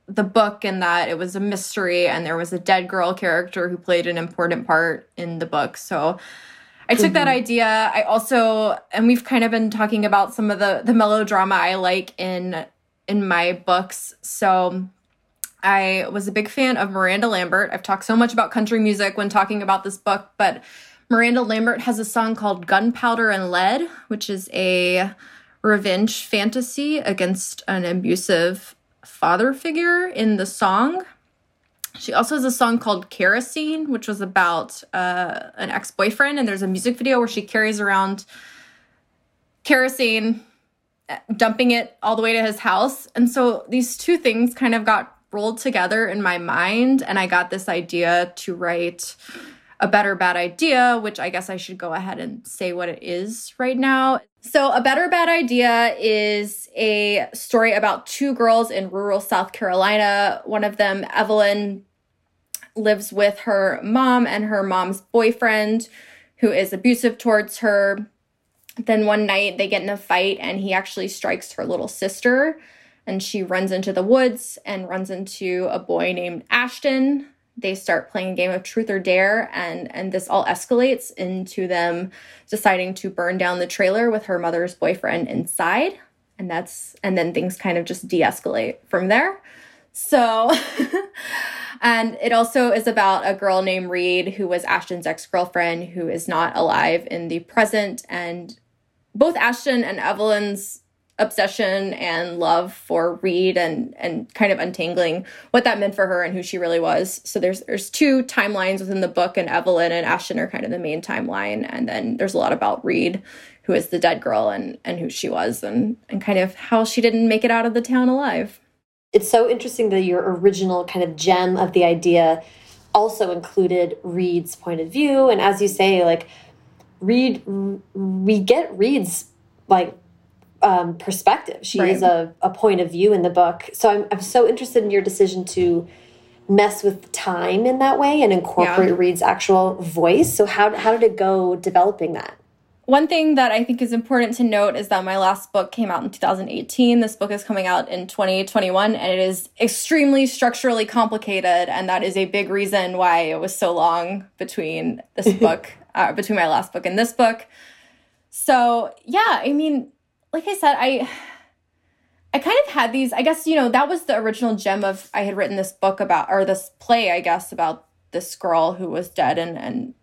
the book in that it was a mystery and there was a dead girl character who played an important part in the book so I took that mm-hmm. idea. I also and we've kind of been talking about some of the the melodrama I like in in my books. So I was a big fan of Miranda Lambert. I've talked so much about country music when talking about this book, but Miranda Lambert has a song called Gunpowder and Lead, which is a revenge fantasy against an abusive father figure in the song. She also has a song called Kerosene, which was about uh, an ex boyfriend, and there's a music video where she carries around kerosene, dumping it all the way to his house. And so these two things kind of got rolled together in my mind and I got this idea to write a better bad idea, which I guess I should go ahead and say what it is right now. So, A Better Bad Idea is a story about two girls in rural South Carolina. One of them, Evelyn, lives with her mom and her mom's boyfriend, who is abusive towards her. Then one night they get in a fight and he actually strikes her little sister and she runs into the woods and runs into a boy named Ashton. They start playing a game of truth or dare, and and this all escalates into them deciding to burn down the trailer with her mother's boyfriend inside, and that's and then things kind of just de-escalate from there. So. and it also is about a girl named Reed who was Ashton's ex girlfriend who is not alive in the present. And both Ashton and Evelyn's obsession and love for Reed and and kind of untangling what that meant for her and who she really was. So there's there's two timelines within the book and Evelyn and Ashton are kind of the main timeline and then there's a lot about Reed who is the dead girl and and who she was and and kind of how she didn't make it out of the town alive. It's so interesting that your original kind of gem of the idea also included Reed's point of view and as you say like Reed we get Reed's like um, perspective. She right. is a, a point of view in the book. So I'm, I'm so interested in your decision to mess with time in that way and incorporate yeah. Reed's actual voice. So how, how did it go developing that? One thing that I think is important to note is that my last book came out in 2018. This book is coming out in 2021, and it is extremely structurally complicated. And that is a big reason why it was so long between this book, uh, between my last book and this book. So, yeah, I mean, like I said, I I kind of had these, I guess, you know, that was the original gem of I had written this book about or this play, I guess, about this girl who was dead and and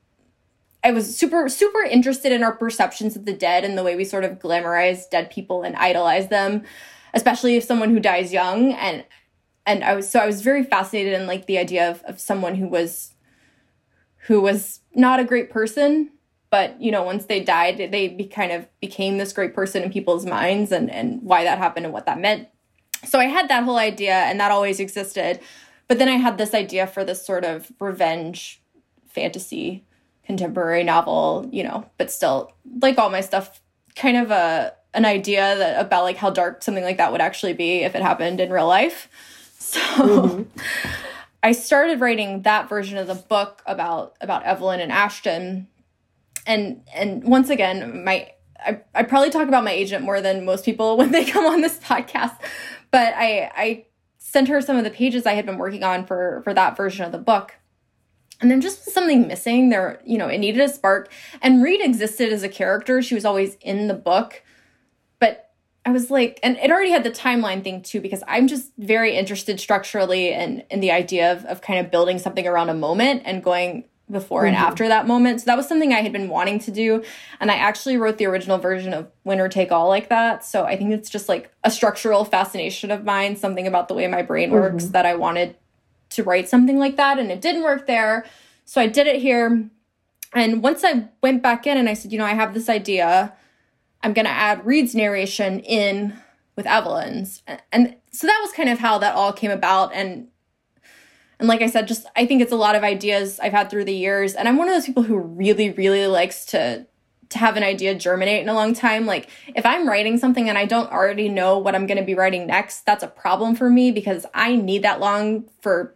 I was super super interested in our perceptions of the dead and the way we sort of glamorize dead people and idolize them. especially if someone who dies young and and I was so I was very fascinated in like the idea of of someone who was who was not a great person but you know once they died they be, kind of became this great person in people's minds and and why that happened and what that meant. So i had that whole idea and that always existed. But then i had this idea for this sort of revenge fantasy contemporary novel you know but still like all my stuff kind of a an idea that about like how dark something like that would actually be if it happened in real life. So mm-hmm. i started writing that version of the book about about evelyn and ashton and and once again my I, I probably talk about my agent more than most people when they come on this podcast but i i sent her some of the pages i had been working on for for that version of the book. And then just something missing there you know it needed a spark. And reed existed as a character. She was always in the book. But i was like and it already had the timeline thing too because i'm just very interested structurally in in the idea of, of kind of building something around a moment and going before mm-hmm. and after that moment. So that was something I had been wanting to do. And I actually wrote the original version of Winner Take All like that. So I think it's just like a structural fascination of mine, something about the way my brain works mm-hmm. that I wanted to write something like that. And it didn't work there. So I did it here. And once I went back in and I said, you know, I have this idea, I'm going to add Reed's narration in with Evelyn's. And so that was kind of how that all came about. And and like I said, just I think it's a lot of ideas I've had through the years. And I'm one of those people who really, really likes to to have an idea germinate in a long time. Like if I'm writing something and I don't already know what I'm going to be writing next, that's a problem for me because I need that long for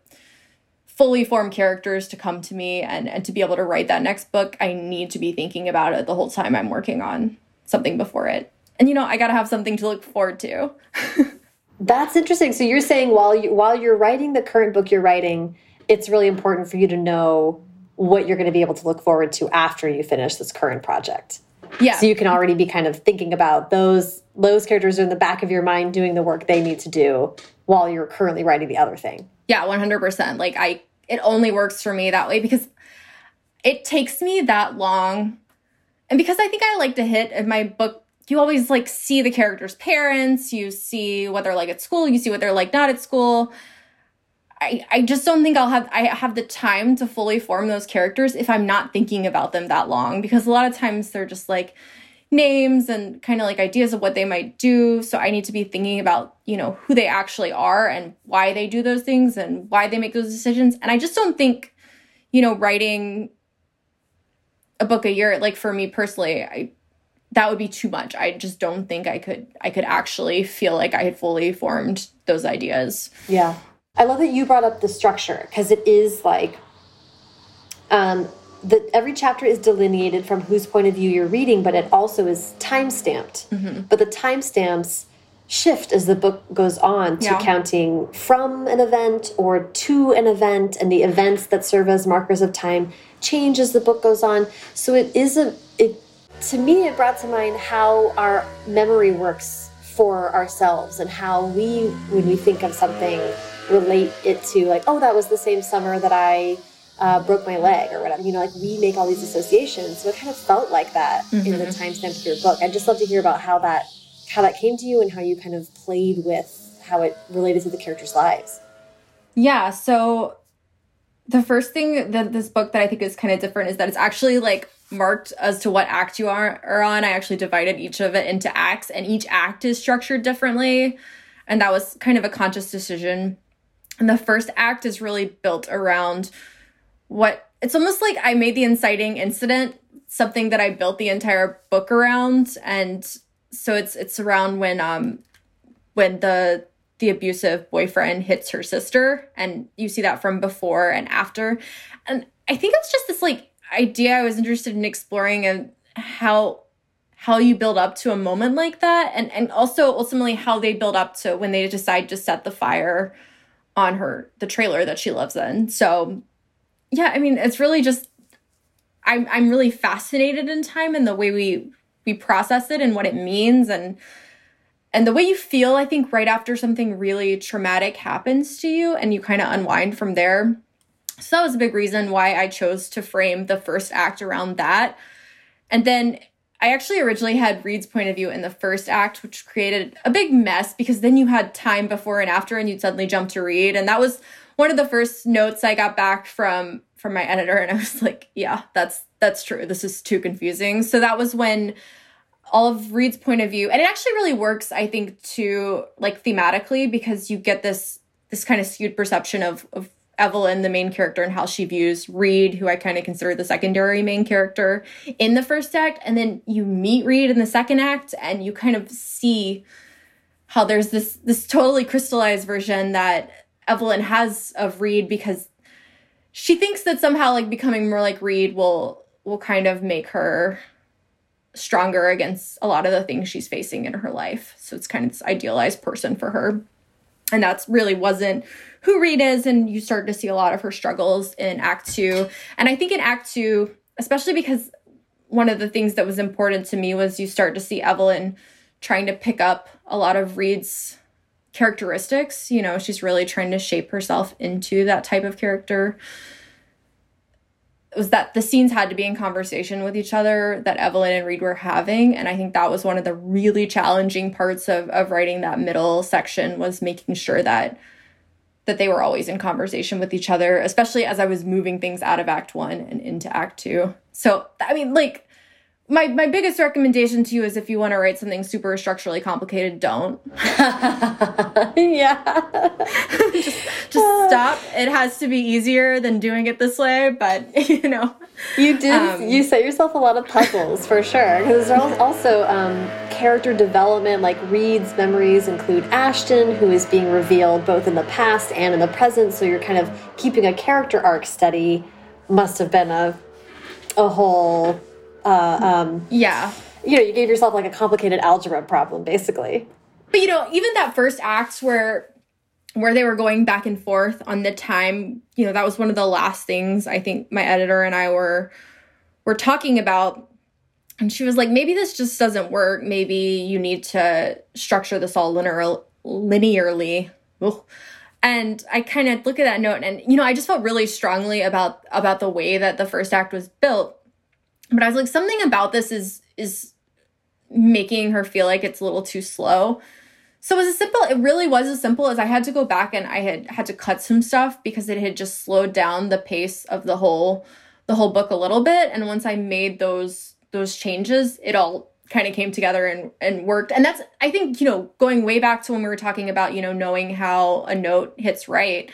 fully formed characters to come to me and, and to be able to write that next book. I need to be thinking about it the whole time I'm working on something before it. And you know, I got to have something to look forward to. That's interesting. So you're saying while you while you're writing the current book you're writing, it's really important for you to know what you're going to be able to look forward to after you finish this current project. Yeah. So you can already be kind of thinking about those those characters are in the back of your mind doing the work they need to do while you're currently writing the other thing. Yeah, 100%. Like I it only works for me that way because it takes me that long and because I think I like to hit in my book you always like see the characters' parents, you see what they're like at school, you see what they're like not at school. I, I just don't think I'll have I have the time to fully form those characters if I'm not thinking about them that long because a lot of times they're just like names and kind of like ideas of what they might do so I need to be thinking about, you know, who they actually are and why they do those things and why they make those decisions and I just don't think you know writing a book a year like for me personally I that would be too much. I just don't think I could I could actually feel like I had fully formed those ideas. Yeah. I love that you brought up the structure because it is like um that every chapter is delineated from whose point of view you're reading, but it also is time stamped. Mm -hmm. But the time stamps shift as the book goes on to yeah. counting from an event or to an event, and the events that serve as markers of time change as the book goes on. So it is a it to me, it brought to mind how our memory works for ourselves and how we, when we think of something, relate it to like, oh, that was the same summer that I uh, broke my leg or whatever. You know, like we make all these associations. So it kind of felt like that mm -hmm. in the mm-hmm. timestamp of your book. I'd just love to hear about how that how that came to you and how you kind of played with how it related to the characters' lives. Yeah. So the first thing that this book that I think is kind of different is that it's actually like marked as to what act you are, are on. I actually divided each of it into acts, and each act is structured differently. And that was kind of a conscious decision. And the first act is really built around what it's almost like I made the inciting incident something that I built the entire book around. And so it's it's around when um when the the abusive boyfriend hits her sister and you see that from before and after and i think it's just this like idea I was interested in exploring and how how you build up to a moment like that and and also ultimately how they build up to when they decide to set the fire on her the trailer that she lives in. So yeah, I mean it's really just I'm I'm really fascinated in time and the way we we process it and what it means and and the way you feel I think right after something really traumatic happens to you and you kind of unwind from there so that was a big reason why I chose to frame the first act around that. And then I actually originally had Reed's point of view in the first act, which created a big mess because then you had time before and after, and you'd suddenly jump to Reed. And that was one of the first notes I got back from from my editor, and I was like, "Yeah, that's that's true. This is too confusing." So that was when all of Reed's point of view, and it actually really works, I think, to like thematically because you get this this kind of skewed perception of of Evelyn, the main character, and how she views Reed, who I kind of consider the secondary main character in the first act. And then you meet Reed in the second act, and you kind of see how there's this this totally crystallized version that Evelyn has of Reed because she thinks that somehow like becoming more like Reed will will kind of make her stronger against a lot of the things she's facing in her life. So it's kind of this idealized person for her. And that's really wasn't who Reed is, and you start to see a lot of her struggles in Act Two. And I think in Act Two, especially because one of the things that was important to me was you start to see Evelyn trying to pick up a lot of Reed's characteristics. You know, she's really trying to shape herself into that type of character. Was that the scenes had to be in conversation with each other that Evelyn and Reed were having. And I think that was one of the really challenging parts of, of writing that middle section was making sure that that they were always in conversation with each other, especially as I was moving things out of Act One and into Act Two. So, I mean, like, my, my biggest recommendation to you is if you want to write something super structurally complicated, don't. yeah. just just stop. It has to be easier than doing it this way, but you know. You did. Um, you set yourself a lot of puzzles for sure. Because there's also um, character development. Like Reed's memories include Ashton, who is being revealed both in the past and in the present. So you're kind of keeping a character arc steady. Must have been a a whole. Uh, um, yeah. You know, you gave yourself like a complicated algebra problem, basically. But you know, even that first act where where they were going back and forth on the time, you know, that was one of the last things I think my editor and I were were talking about. And she was like, maybe this just doesn't work. Maybe you need to structure this all linear, linearly. Ugh. And I kind of look at that note and you know, I just felt really strongly about about the way that the first act was built. But I was like something about this is is making her feel like it's a little too slow so it was as simple, it really was as simple as I had to go back and I had had to cut some stuff because it had just slowed down the pace of the whole the whole book a little bit. And once I made those those changes, it all kind of came together and and worked. And that's I think, you know, going way back to when we were talking about, you know, knowing how a note hits right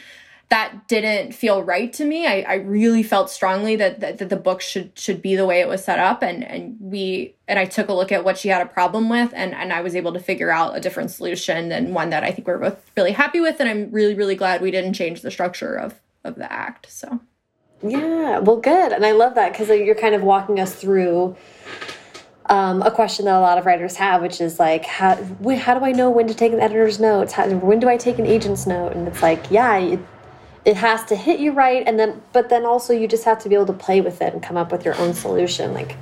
that didn't feel right to me. I, I really felt strongly that, that, that the book should should be the way it was set up, and and we and I took a look at what she had a problem with, and and I was able to figure out a different solution and one that I think we're both really happy with, and I'm really really glad we didn't change the structure of of the act. So. Yeah, well, good, and I love that because you're kind of walking us through um, a question that a lot of writers have, which is like, how, how do I know when to take an editor's notes? How, when do I take an agent's note? And it's like, yeah, it, it has to hit you right and then but then also you just have to be able to play with it and come up with your own solution. Like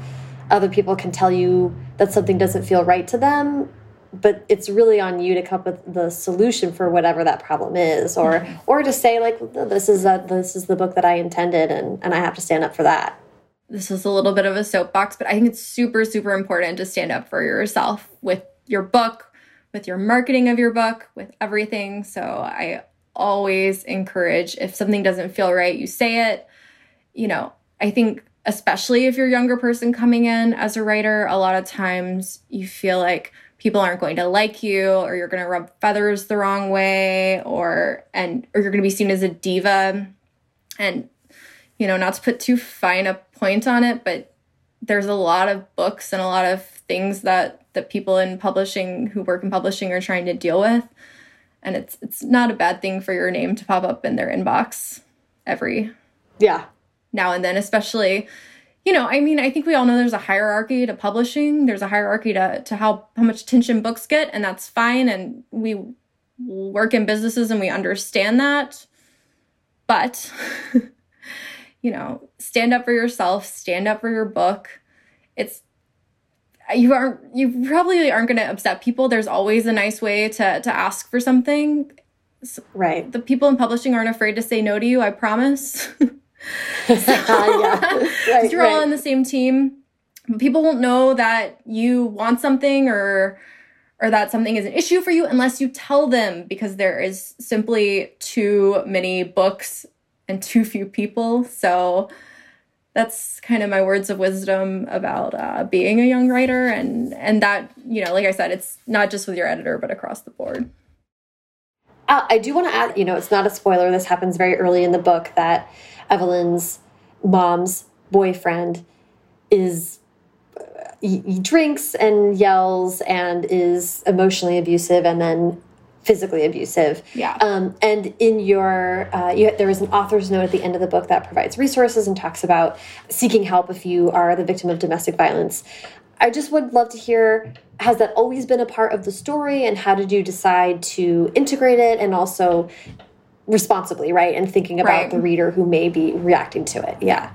other people can tell you that something doesn't feel right to them but it's really on you to come up with the solution for whatever that problem is or or to say like this is a, this is the book that I intended and and I have to stand up for that. This is a little bit of a soapbox but I think it's super super important to stand up for yourself with your book with your marketing of your book with everything. So I always encourage if something doesn't feel right, you say it. You know, I think especially if you're a younger person coming in as a writer, a lot of times you feel like people aren't going to like you or you're going to rub feathers the wrong way or and or you're going to be seen as a diva and you know not to put too fine a point on it but there's a lot of books and a lot of things that that people in publishing who work in publishing are trying to deal with and it's it's not a bad thing for your name to pop up in their inbox every yeah. now and then especially you know i mean i think we all know there's a hierarchy to publishing. There's a hierarchy to to how how much attention books get and that's fine and we work in businesses and we understand that. But you know stand up for yourself stand up for your book. It's you aren't you probably aren't going to upset people there's always a nice way to to ask for something right the people in publishing aren't afraid to say no to you i promise so, yeah. right, you're right. all on the same team people won't know that you want something or or that something is an issue for you unless you tell them because there is simply too many books and too few people. So that's kind of my words of wisdom about uh, being a young writer and and that you know like i said it's not just with your editor but across the board. Uh, i do want to add you know it's not a spoiler this happens very early in the book that evelyn's mom's boyfriend is he, he drinks and yells and is emotionally abusive and then physically abusive. Yeah. Um, and in your, uh, you, there is an author's note at the end of the book that provides resources and talks about seeking help if you are the victim of domestic violence. I just would love to hear has that always been a part of the story and how did you decide to integrate it and also responsibly, right? And thinking about right. the reader who may be reacting to it. Yeah.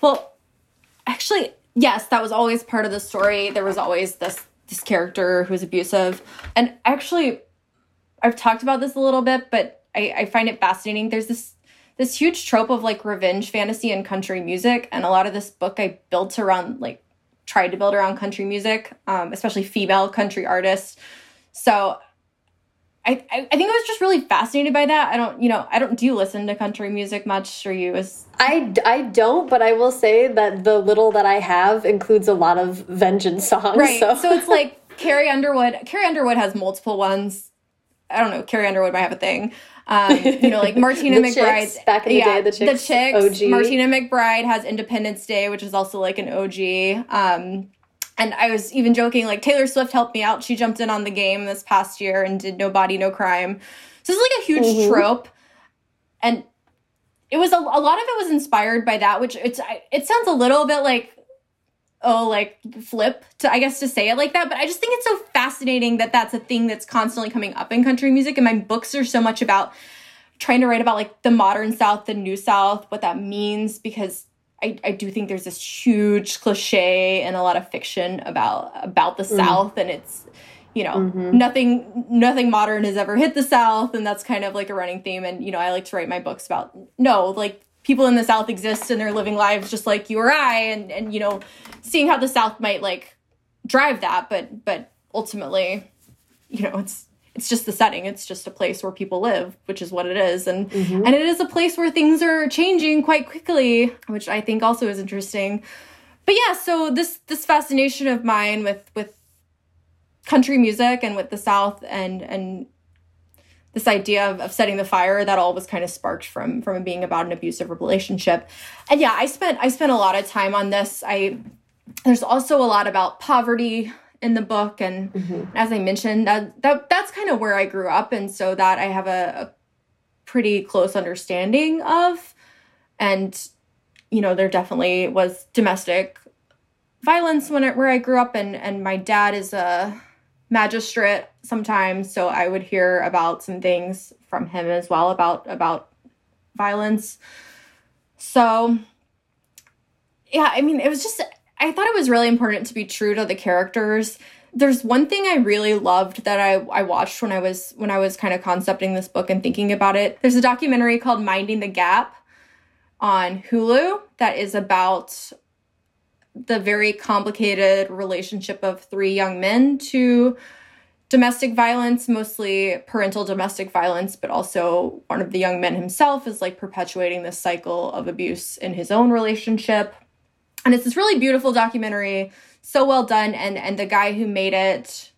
Well, actually, yes, that was always part of the story. There was always this this character who's abusive. And actually I've talked about this a little bit, but I, I find it fascinating. There's this this huge trope of like revenge fantasy and country music, and a lot of this book I built around like tried to build around country music, um, especially female country artists. So I, I, I think I was just really fascinated by that. I don't, you know, I don't do you listen to country music much, or you as I I don't, but I will say that the little that I have includes a lot of vengeance songs. Right. So, so it's like Carrie Underwood. Carrie Underwood has multiple ones. I don't know. Carrie Underwood might have a thing. Um, you know, like Martina McBride. Chicks, back in the yeah, day, the chicks. The chicks. OG. Martina McBride has Independence Day, which is also like an OG. Um, and I was even joking, like Taylor Swift helped me out. She jumped in on the game this past year and did No Body, No Crime. So it's like a huge mm -hmm. trope. And it was a, a lot of it was inspired by that, which it's it sounds a little bit like oh like flip to i guess to say it like that but i just think it's so fascinating that that's a thing that's constantly coming up in country music and my books are so much about trying to write about like the modern south the new south what that means because I, I do think there's this huge cliche and a lot of fiction about about the mm. south and it's you know mm-hmm. nothing nothing modern has ever hit the south and that's kind of like a running theme and you know i like to write my books about no like people in the South exist and they're living lives just like you or I, and and you know, seeing how the South might like drive that, but but ultimately, you know, it's it's just the setting. It's just a place where people live, which is what it is, and mm-hmm. and it is a place where things are changing quite quickly, which I think also is interesting. But yeah, so this this fascination of mine with with country music and with the South and and this idea of, of setting the fire that all was kind of sparked from from being about an abusive relationship. And yeah i spent i spent a lot of time on this. I there's also a lot about poverty in the book. And mm-hmm. as i mentioned that, that that's kind of where i grew up. And so that i have a, a pretty close understanding of. And you know there definitely was domestic violence when it, where i grew up. And and my dad is a magistrate sometimes so i would hear about some things from him as well about about violence. So yeah i mean it was just i thought it was really important to be true to the characters. There's one thing i really loved that i i watched when i was when i was kind of concepting this book and thinking about it. There's a documentary called minding the gap on hulu that is about the very complicated relationship of three young men to domestic violence, mostly parental domestic violence, but also one of the young men himself is like perpetuating this cycle of abuse in his own relationship. And it's this really beautiful documentary, so well done. And and the guy who made it,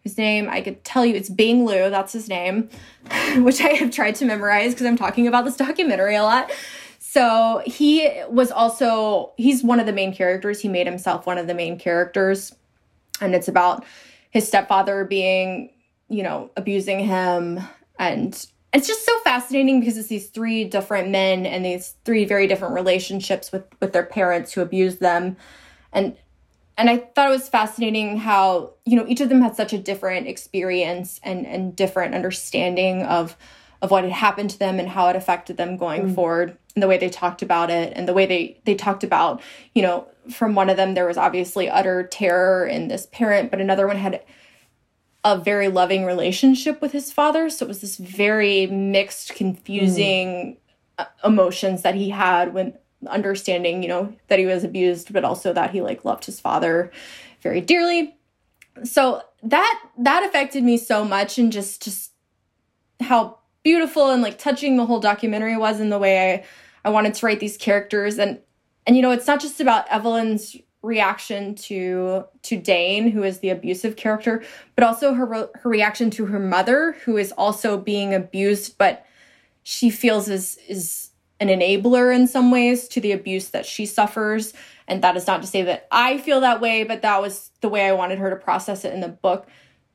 his name, I could tell you it's Bing Liu, that's his name, which I have tried to memorize because I'm talking about this documentary a lot. So he was also, he's one of the main characters. He made himself one of the main characters. And it's about his stepfather being, you know, abusing him. And it's just so fascinating because it's these three different men and these three very different relationships with, with their parents who abuse them. And and I thought it was fascinating how, you know, each of them had such a different experience and, and different understanding of of what had happened to them and how it affected them going mm. forward and the way they talked about it and the way they they talked about you know from one of them there was obviously utter terror in this parent but another one had a very loving relationship with his father so it was this very mixed confusing mm. emotions that he had when understanding, you know, that he was abused, but also that he like loved his father very dearly. So that that affected me so much and just just how beautiful and like touching the whole documentary was in the way I I wanted to write these characters. And and you know it's not just about Evelyn's reaction to to Dane who is the abusive character but also her her reaction to her mother who is also being abused but she feels is is an enabler in some ways to the abuse that she suffers. And that is not to say that I feel that way but that was the way I wanted her to process it in the book.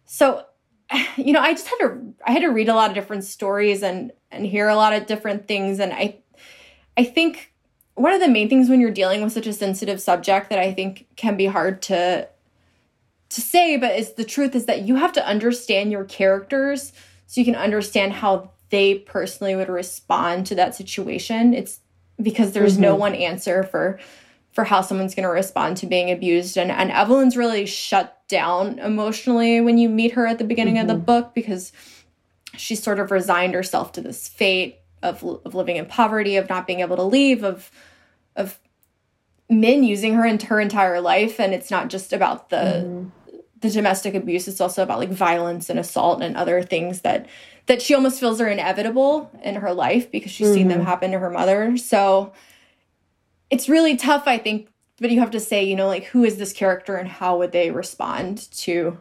So you know I just had to I had to read a lot of different stories and and hear a lot of different things and I I think one of the main things when you're dealing with such a sensitive subject that I think can be hard to to say, but is the truth is that you have to understand your characters so you can understand how they personally would respond to that situation. It's because there's mm-hmm. no one answer for for how someone's going to respond to being abused and and Evelyn's really shut down emotionally when you meet her at the beginning mm-hmm. of the mm-hmm. book because she sort of resigned herself to this fate of, of living in poverty, of not being able to leave, of of men using her into her entire life. And it's not just about the mm. the domestic abuse; it's also about like violence and assault and other things that that she almost feels are inevitable in her life because she's mm-hmm. seen them mm-hmm. happen to her mother. So it's really tough, I think. But you have to say, you know, like who is this character and how would they respond to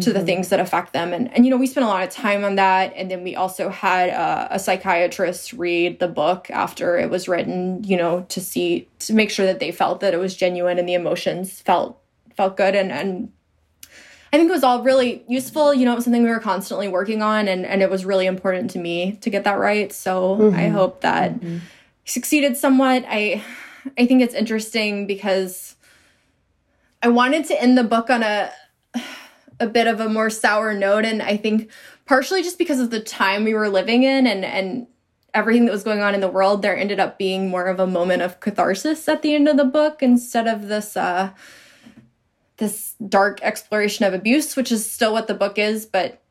to the mm-hmm. things that affect them. And, and, you know, we spent a lot of time on that. And then we also had uh, a psychiatrist read the book after it was written, you know, to see, to make sure that they felt that it was genuine and the emotions felt, felt good. And, and I think it was all really useful. You know, it was something we were constantly working on and, and it was really important to me to get that right. So mm-hmm. I hope that mm-hmm. succeeded somewhat. I, I think it's interesting because I wanted to end the book on a, a bit of a more sour note and I think partially just because of the time we were living in and and everything that was going on in the world there ended up being more of a moment of catharsis at the end of the book instead of this uh this dark exploration of abuse which is still what the book is but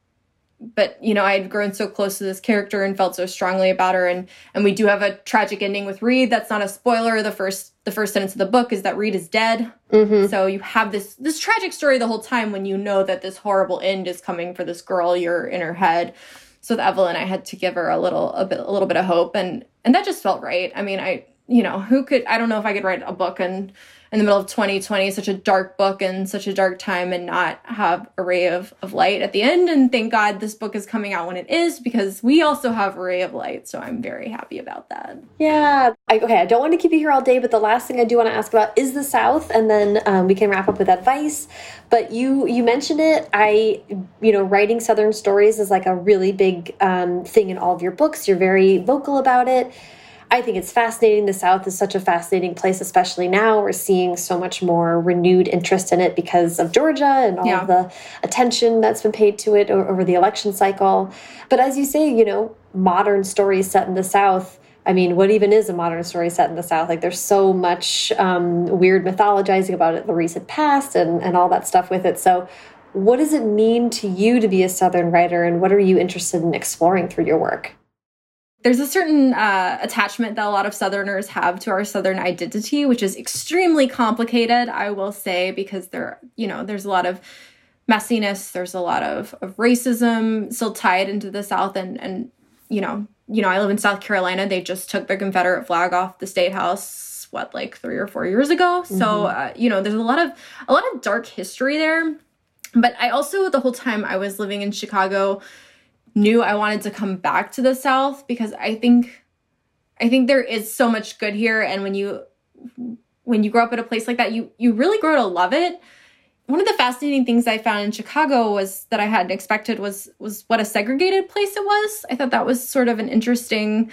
but you know i had grown so close to this character and felt so strongly about her. And and we do have a tragic ending with reed. That's not a spoiler. The first the first sentence of the book is that reed is dead. Mm-hmm. so you have this this tragic story the whole time when you know that this horrible end is coming for this girl. You're in her head. So with evelyn i had to give her a little a bit a little bit of hope. And and that just felt right. I mean i you know who could i don't know if i could write a book and in the middle of 2020, such a dark book and such a dark time, and not have a ray of, of light at the end. And thank God this book is coming out when it is because we also have a ray of light. So I'm very happy about that. Yeah. I, okay. I don't want to keep you here all day, but the last thing I do want to ask about is the South, and then um, we can wrap up with advice. But you you mentioned it. I you know writing Southern stories is like a really big um, thing in all of your books. You're very vocal about it. I think it's fascinating. The South is such a fascinating place, especially now. We're seeing so much more renewed interest in it because of Georgia and all yeah. the attention that's been paid to it over the election cycle. But as you say, you know, modern stories set in the South. I mean, what even is a modern story set in the South? Like, there's so much um, weird mythologizing about it, the recent past, and, and all that stuff with it. So, what does it mean to you to be a Southern writer, and what are you interested in exploring through your work? There's a certain uh, attachment that a lot of Southerners have to our Southern identity, which is extremely complicated, I will say, because there, you know, there's a lot of messiness, there's a lot of, of racism still tied into the South, and and you know, you know, I live in South Carolina. They just took the Confederate flag off the state house, what, like three or four years ago. Mm -hmm. So, mm-hmm. uh, you know, there's a lot of a lot of dark history there. But I also, the whole time I was living in Chicago, knew I wanted to come back to the South because I think I think there is so much good here and when you when you grow up at a place like that you you really grow to love it. One of the fascinating things I found in Chicago was that I hadn't expected was was what a segregated place it was. I thought that was sort of an interesting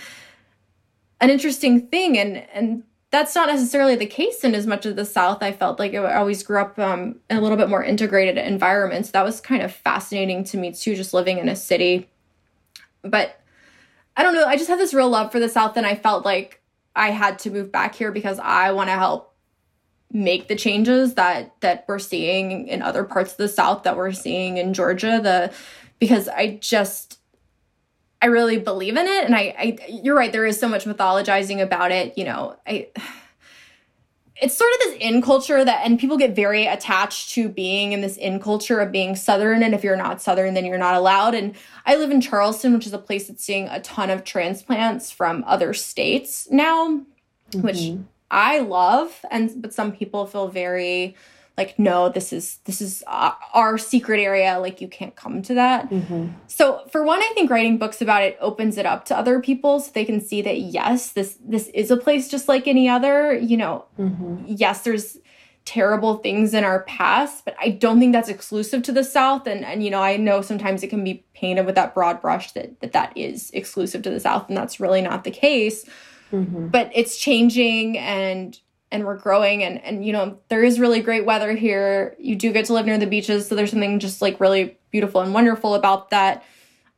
an interesting thing and and that's not necessarily the case in as much of the South. I felt like I always grew up um, in a little bit more integrated environment. So that was kind of fascinating to me too, just living in a city but I don't know. I just have this real love for the South, and I felt like I had to move back here because I want to help make the changes that that we're seeing in other parts of the South that we're seeing in Georgia. The because I just I really believe in it. And I, I, you're right. There is so much mythologizing about it. You know, I, it's sort of this in culture that, and people get very attached to being in this in culture of being Southern. And if you're not Southern, then you're not allowed. And I live in Charleston, which is a place that's seeing a ton of transplants from other states now, mm -hmm. which mm-hmm. I love. And, but some people feel very, like no this is this is our secret area like you can't come to that mm -hmm. so for one i think writing books about it opens it up to other people so they can see that yes this this is a place just like any other you know mm -hmm. yes there's terrible things in our past but i don't think that's exclusive to the south and and you know i know sometimes it can be painted with that broad brush that that, that is exclusive to the south and that's really not the case mm -hmm. but it's changing and and we're growing and and you know there is really great weather here. You do get to live near the beaches so there's something just like really beautiful and wonderful about that.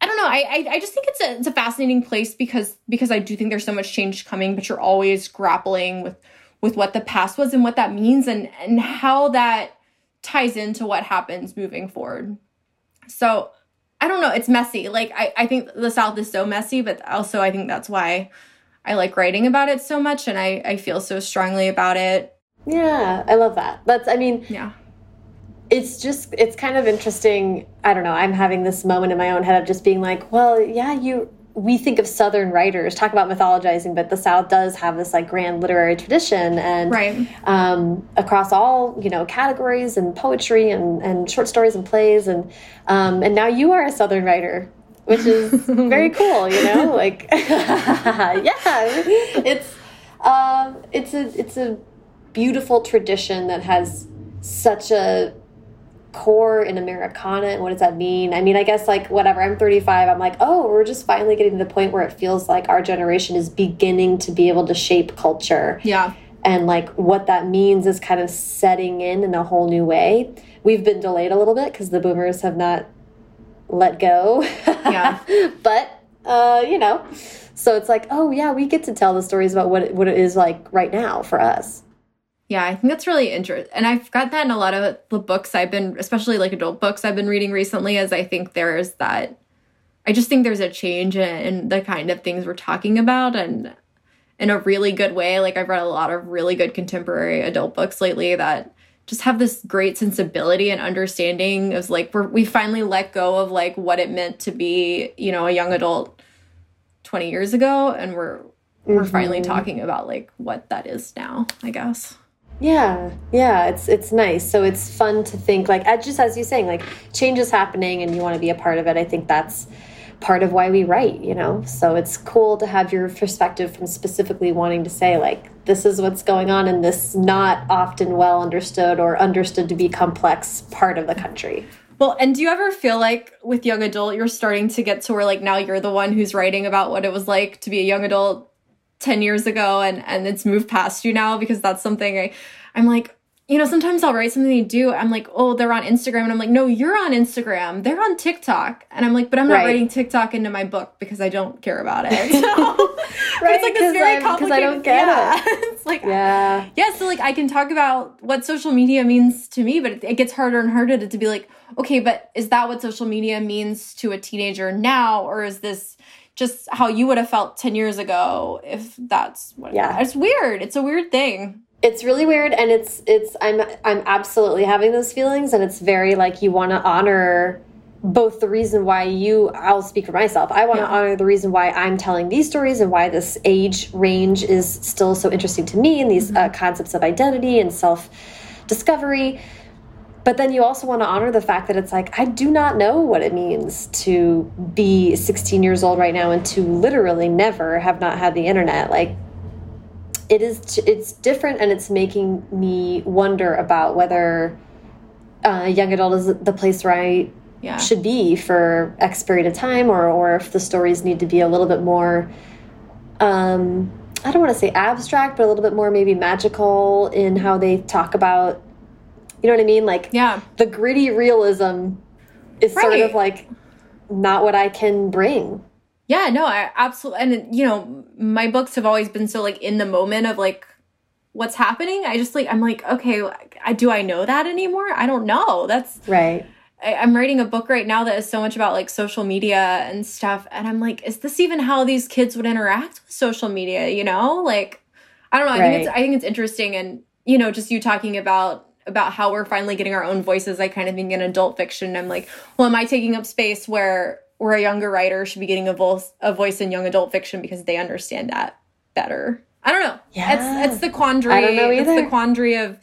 I don't know i i, I just think it's a it's a fascinating place because because i do think there's so much change coming but you're always grappling with with what the past was and what that means and and how that ties into what happens moving forward. So i don't know it's messy. Like i i think the south is so messy but also i think that's why I like writing about it so much and I, I feel so strongly about it. Yeah, I love that. That's, I mean, yeah. It's just, it's kind of interesting. I don't know. I'm having this moment in my own head of just being like, well, yeah, you, we think of Southern writers, talk about mythologizing, but the South does have this like grand literary tradition and right. um, across all, you know, categories and poetry and, and short stories and plays. And, um, and now you are a Southern writer which is very cool, you know? Like, yeah, it's um, it's a it's a beautiful tradition that has such a core in Americana. And what does that mean? I mean, I guess like whatever. I'm 35. I'm like, oh, we're just finally getting to the point where it feels like our generation is beginning to be able to shape culture. Yeah. And like what that means is kind of setting in in a whole new way. We've been delayed a little bit because the boomers have not let go. Yeah. but uh, you know, so it's like, oh yeah, we get to tell the stories about what it, what it is like right now for us. Yeah, I think that's really interesting. And I've got that in a lot of the books I've been, especially like adult books I've been reading recently, as I think there's that, I just think there's a change in, in the kind of things we're talking about and in a really good way. Like I've read a lot of really good contemporary adult books lately that just have this great sensibility and understanding of like we're, we finally let go of like what it meant to be you know a young adult 20 years ago and we're mm -hmm. we're finally mm-hmm. talking about like what that is now i guess yeah yeah it's it's nice so it's fun to think like just as you're saying like change is happening and you want to be a part of it i think that's part of why we write, you know? So it's cool to have your perspective from specifically wanting to say, like, this is what's going on in this not often well understood or understood to be complex part of the country. Well, and do you ever feel like with young adult, you're starting to get to where like now you're the one who's writing about what it was like to be a young adult 10 years ago and and it's moved past you now because that's something I I'm like you know, sometimes I'll write something they do. I'm like, oh, they're on Instagram. And I'm like, no, you're on Instagram. They're on TikTok. And I'm like, but I'm not right. writing TikTok into my book because I don't care about it. So, right. It's like this very complicated. I don't get yeah. it. it's like, yeah. Yeah. So, like, I can talk about what social media means to me, but it, it gets harder and harder to, to be like, okay, but is that what social media means to a teenager now? Or is this just how you would have felt 10 years ago if that's what yeah. It's weird. It's a weird thing it's really weird and it's it's i'm i'm absolutely having those feelings and it's very like you want to honor both the reason why you i'll speak for myself i want to yeah. honor the reason why i'm telling these stories and why this age range is still so interesting to me and these mm -hmm. uh, concepts of identity and self discovery but then you also want to honor the fact that it's like i do not know what it means to be 16 years old right now and to literally never have not had the internet like it is it's different and it's making me wonder about whether uh, young adult is the place where I yeah. should be for X period of time or, or if the stories need to be a little bit more um, I don't want to say abstract but a little bit more maybe magical in how they talk about you know what I mean like yeah the gritty realism is right. sort of like not what I can bring yeah, no, I absolutely, and you know, my books have always been so like in the moment of like what's happening. I just like, I'm like, okay, I, do I know that anymore? I don't know. That's right. I, I'm writing a book right now that is so much about like social media and stuff. And I'm like, is this even how these kids would interact with social media? You know, like, I don't know. I right. think it's I think it's interesting, and you know, just you talking about about how we're finally getting our own voices. I kind of think in adult fiction, I'm like, well, am I taking up space where where a younger writer should be getting a voice a voice in young adult fiction because they understand that better? I don't know. Yeah, it's it's the quandary. I don't know either. It's the quandary of,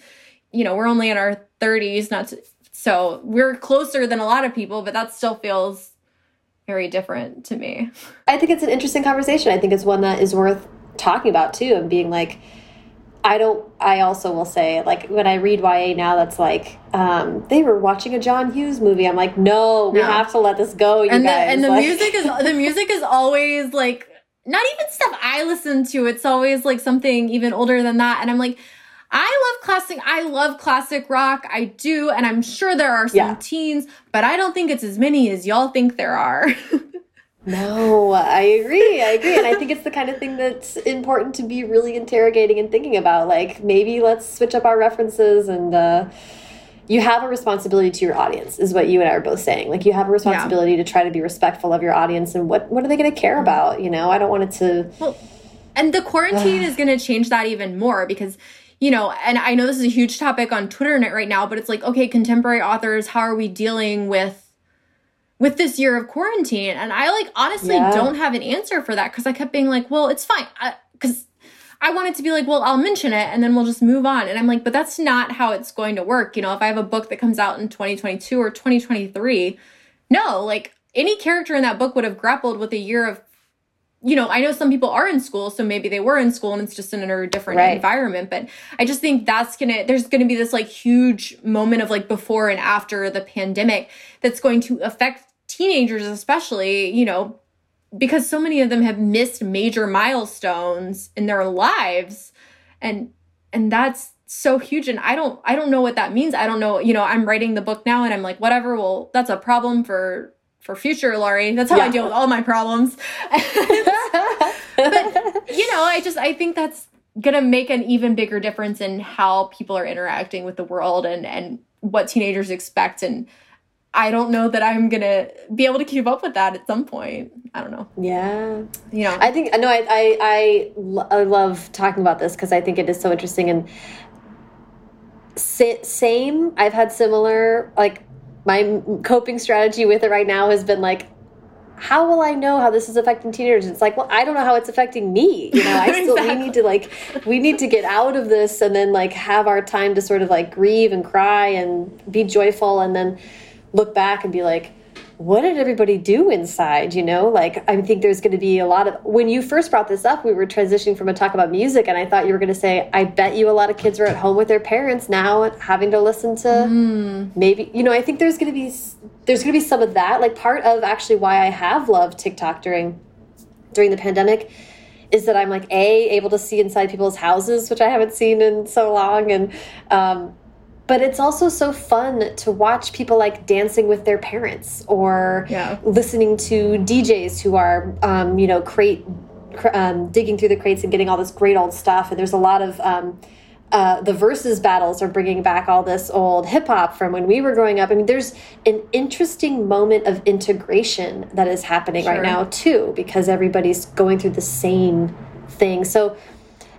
you know, we're only in our 30s, not to, so we're closer than a lot of people, but that still feels very different to me. I think it's an interesting conversation. I think it's one that is worth talking about too, and being like I don't. I also will say, like when I read YA now, that's like um, they were watching a John Hughes movie. I'm like, no, we no. have to let this go, you and guys. The, and the like, music is the music is always like not even stuff I listen to. It's always like something even older than that, and I'm like. I love classic. I love classic rock. I do, and I'm sure there are some yeah. teens, but I don't think it's as many as y'all think there are. No, I agree. I agree. And I think it's the kind of thing that's important to be really interrogating and thinking about. Like, maybe let's switch up our references and, uh, you have a responsibility to your audience is what you and I are both saying. Like you have a responsibility yeah. to try to be respectful of your audience and what what are they going to care mm-hmm. about, you know? I don't want it to well, and the quarantine is going to change that even more because you know, and I know this is a huge topic on Twitter right now, but it's like, okay, contemporary authors, how are we dealing with with this year of quarantine and i like honestly yeah. don't have an answer for that because i kept being like well it's fine uh, because I, I wanted to be like well i'll mention it and then we'll just move on and i'm like but that's not how it's going to work you know if i have a book that comes out in 2022 or 2023 no like any character in that book would have grappled with a year of you know, I know some people are in school, so maybe they were in school and it's just in a different right. environment. But I just think that's gonna, there's gonna be this like huge moment of like before and after the pandemic that's going to affect teenagers especially you know because so many of them have missed major milestones in their lives. And and that's so huge. And i don't i don't know what that means. I don't know you know i'm writing the book now and i'm like whatever well that's a problem for for future laurie. That's how yeah. i deal with all my problems. But you know i just i think that's gonna make an even bigger difference in how people are interacting with the world and and what teenagers expect and I don't know that I'm gonna be able to keep up with that at some point. I don't know. Yeah, you know. I think I know. I I I, I love talking about this because I think it is so interesting and same. I've had similar like my coping strategy with it right now has been like how will I know how this is affecting teenagers? It's like, well, I don't know how it's affecting me. You know, I still exactly. we need to like we need to get out of this and then like have our time to sort of like grieve and cry and be joyful and then look back and be like, what did everybody do inside? You know, like I think there's going to be a lot of. When you first brought this up, we were transitioning from a talk about music, and I thought you were going to say, I bet you a lot of kids are at home with their parents now, having to listen to mm. maybe. You know, I think there's going to be there's going to be some of that. Like part of actually why I have loved TikTok during during the pandemic is that I'm like a able to see inside people's houses, which I haven't seen in so long, and um, but it's also so fun to watch people like dancing with their parents or yeah. listening to DJs who are, um, you know, crate um, digging through the crates and getting all this great old stuff. And there's a lot of um, uh, the versus battles are bringing back all this old hip hop from when we were growing up. I mean, there's an interesting moment of integration that is happening sure. right now too, because everybody's going through the same thing. So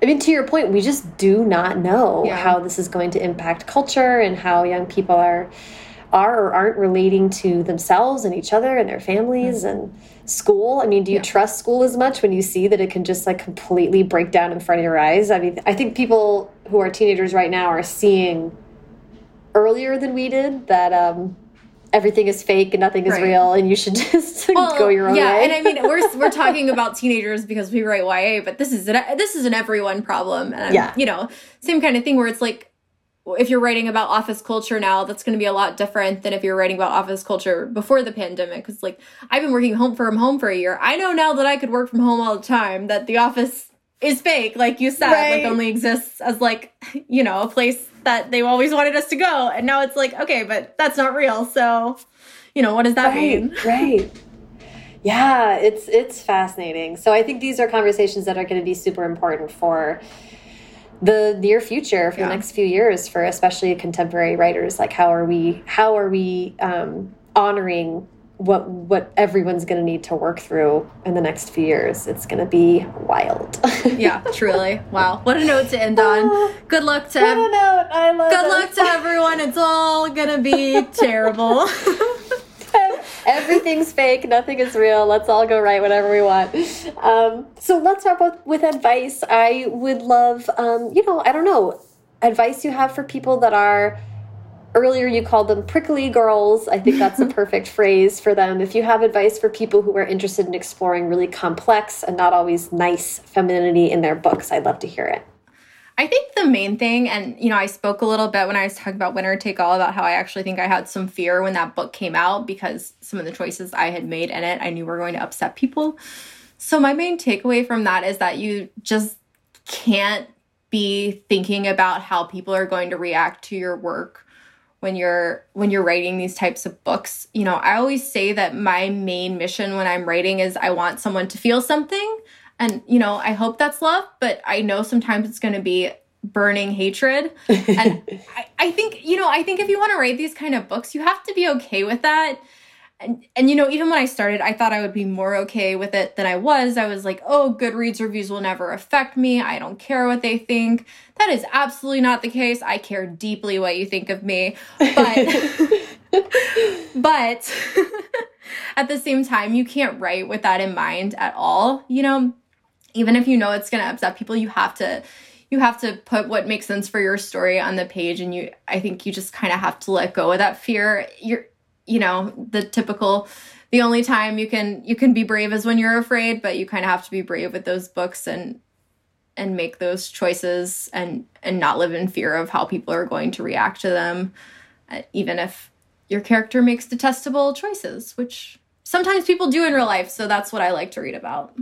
I mean, to your point, we just do not know yeah. how this is going to impact culture and how young people are are or aren't relating to themselves and each other and their families mm -hmm. and school. I mean, do you yeah. trust school as much when you see that it can just like completely break down in front of your eyes? I mean, I think people who are teenagers right now are seeing earlier than we did that um, everything is fake and nothing is right. real and you should just well, go your own yeah, way. and I mean we're we're talking about teenagers because we write YA, but this is an this is an everyone problem. And yeah. you know, same kind of thing where it's like if you're writing about office culture now, that's going to be a lot different than if you're writing about office culture before the pandemic. Because like I've been working home from home for a year. I know now that I could work from home all the time. That the office is fake, like you said, right. like only exists as like you know a place that they always wanted us to go. And now it's like, okay, but that's not real. So, you know, what does that right, mean? Right. Yeah, it's it's fascinating. So I think these are conversations that are going to be super important for the near future for Yeah. the next few years for especially contemporary writers like how are we how are we um, honoring what what everyone's going to need to work through in the next few years it's going to be wild yeah, truly. Wow. What a note to end on. Good luck to I don't know. I love Good it. luck to everyone. It's all gonna be terrible. Everything's fake. Nothing is real. Let's all go write whatever we want. Um, so let's wrap up with advice. I would love, um, you know, I don't know, advice you have for people that are. Earlier, you called them prickly girls. I think that's a perfect phrase for them. If you have advice for people who are interested in exploring really complex and not always nice femininity in their books, I'd love to hear it. I think the main thing, and you know, I spoke a little bit when I was talking about Winner Take All about how I actually think I had some fear when that book came out because some of the choices I had made in it I knew were going to upset people. So, my main takeaway from that is that you just can't be thinking about how people are going to react to your work when you're when you're writing these types of books you know i always say that my main mission when i'm writing is i want someone to feel something. And you know i hope that's love but i know sometimes it's going to be burning hatred. And I, I think you know i think if you want to write these kind of books you have to be okay with that and and you know even when i started i thought i would be more okay with it than i was. I was like oh goodreads reviews will never affect me. I don't care what they think. That is absolutely not the case. I care deeply what you think of me. But but at the same time you can't write with that in mind at all you know? Even if you know it's going to upset people you have to you have to put what makes sense for your story on the page and you i think you just kind of have to let go of that fear. You're you know the typical the only time you can you can be brave is when you're afraid but you kind of have to be brave with those books and and make those choices and and not live in fear of how people are going to react to them uh, even if your character makes detestable choices which sometimes people do in real life so that's what i like to read about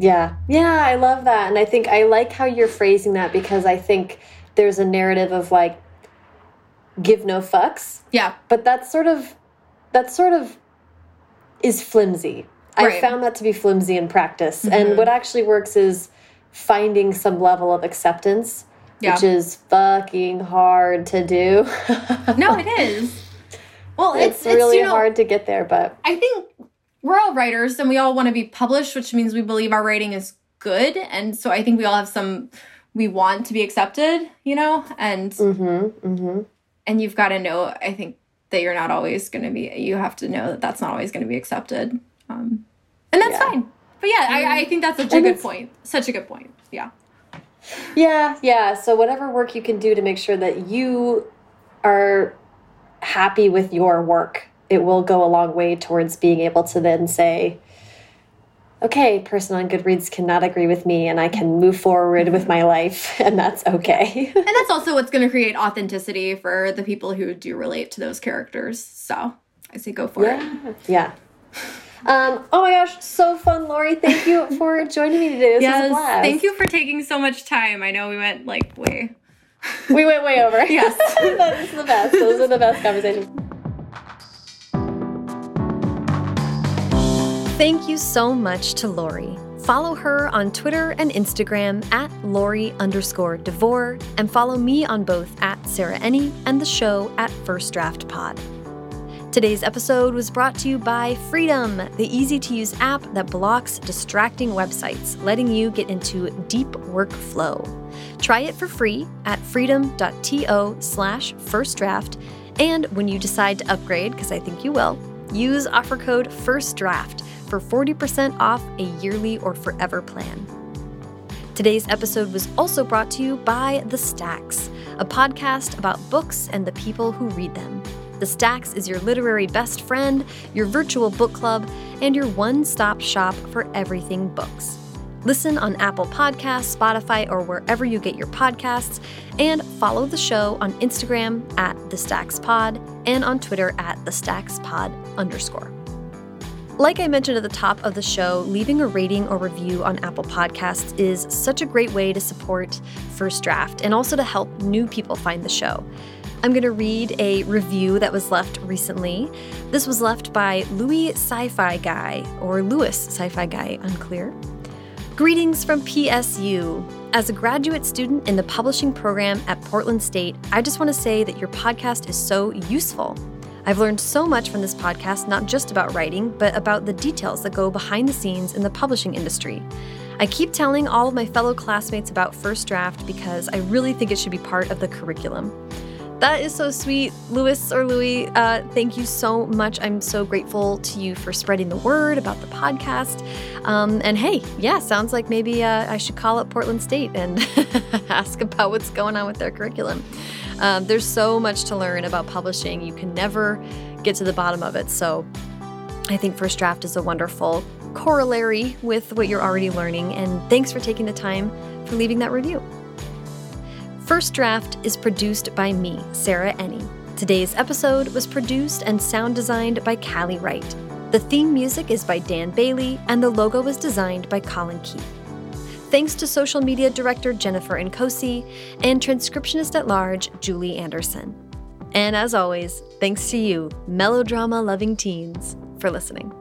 Yeah. Yeah, I love that. And I think I like how you're phrasing that because I think there's a narrative of like give no fucks, yeah but that's sort of that sort of is flimsy. I found that to be flimsy in practice. And what actually works is finding some level of acceptance, Yeah. which is fucking hard to do. no it is well it's, it's, it's really you know, hard to get there, but I think we're all writers and we all want to be published, which means we believe our writing is good. And so I think we all have some we want to be accepted, you know? And mhm, mhm. and you've got to know I think that you're not always going to be you have to know that that's not always going to be accepted. Um and that's Yeah. fine. But yeah, I, I think that's such a And good point. Such a good point. Yeah. Yeah, yeah. So whatever work you can do to make sure that you are happy with your work, it will go a long way towards being able to then say, okay, person on Goodreads cannot agree with me and I can move forward with my life and that's okay. And that's also what's going to create authenticity for the people who do relate to those characters. So, I say go for it. yeah. Yeah. Um, oh my gosh, so fun, Laurie. Thank you for joining me today. This was a Yes. blast. Thank you for taking so much time. I know we went like way. We went way over. Yes. that is the best. Those are the best conversations. Thank you so much to Laurie. Follow her on Twitter and Instagram at Lori underscore Devore, and follow me on both at Sarah Enni and the show at First Draft Pod. Today's episode was brought to you by Freedom, the easy to use app that blocks distracting websites, letting you get into deep workflow. Try it for free at freedom.to slash first draft. And when you decide to upgrade, because I think you will, use offer code FIRSTDRAFT for 40% off a yearly or forever plan. Today's episode was also brought to you by The Stacks, a podcast about books and the people who read them. The Stacks is your literary best friend, your virtual book club, and your one stop shop for everything books. Listen on Apple Podcasts, Spotify, or wherever you get your podcasts, and follow the show on Instagram at The Stacks Pod and on Twitter at The Stacks Pod underscore. Like I mentioned at the top of the show, leaving a rating or review on Apple Podcasts is such a great way to support First Draft and also to help new people find the show. I'm going to read a review that was left recently. This was left by Louis Sci Fi Guy, or Louis Sci Fi Guy, unclear. Greetings from PSU. As a graduate student in the publishing program at Portland State, I just want to say that your podcast is so useful. I've learned so much from this podcast, not just about writing, but about the details that go behind the scenes in the publishing industry. I keep telling all of my fellow classmates about First Draft because I really think it should be part of the curriculum. That is so sweet, Louis or Louie. Uh, thank you so much. I'm so grateful to you for spreading the word about the podcast. Um, and hey, yeah, sounds like maybe uh, I should call up Portland State and ask about what's going on with their curriculum. Um, there's so much to learn about publishing. You can never get to the bottom of it. So I think First Draft is a wonderful corollary with what you're already learning. And thanks for taking the time for leaving that review. First Draft is produced by me, Sarah Enni. Today's episode was produced and sound designed by Callie Wright. The theme music is by Dan Bailey, and the logo was designed by Colin Keith. Thanks to social media director Jennifer Nkosi and transcriptionist at large Julie Anderson. And as always, thanks to you, melodrama loving teens, for listening.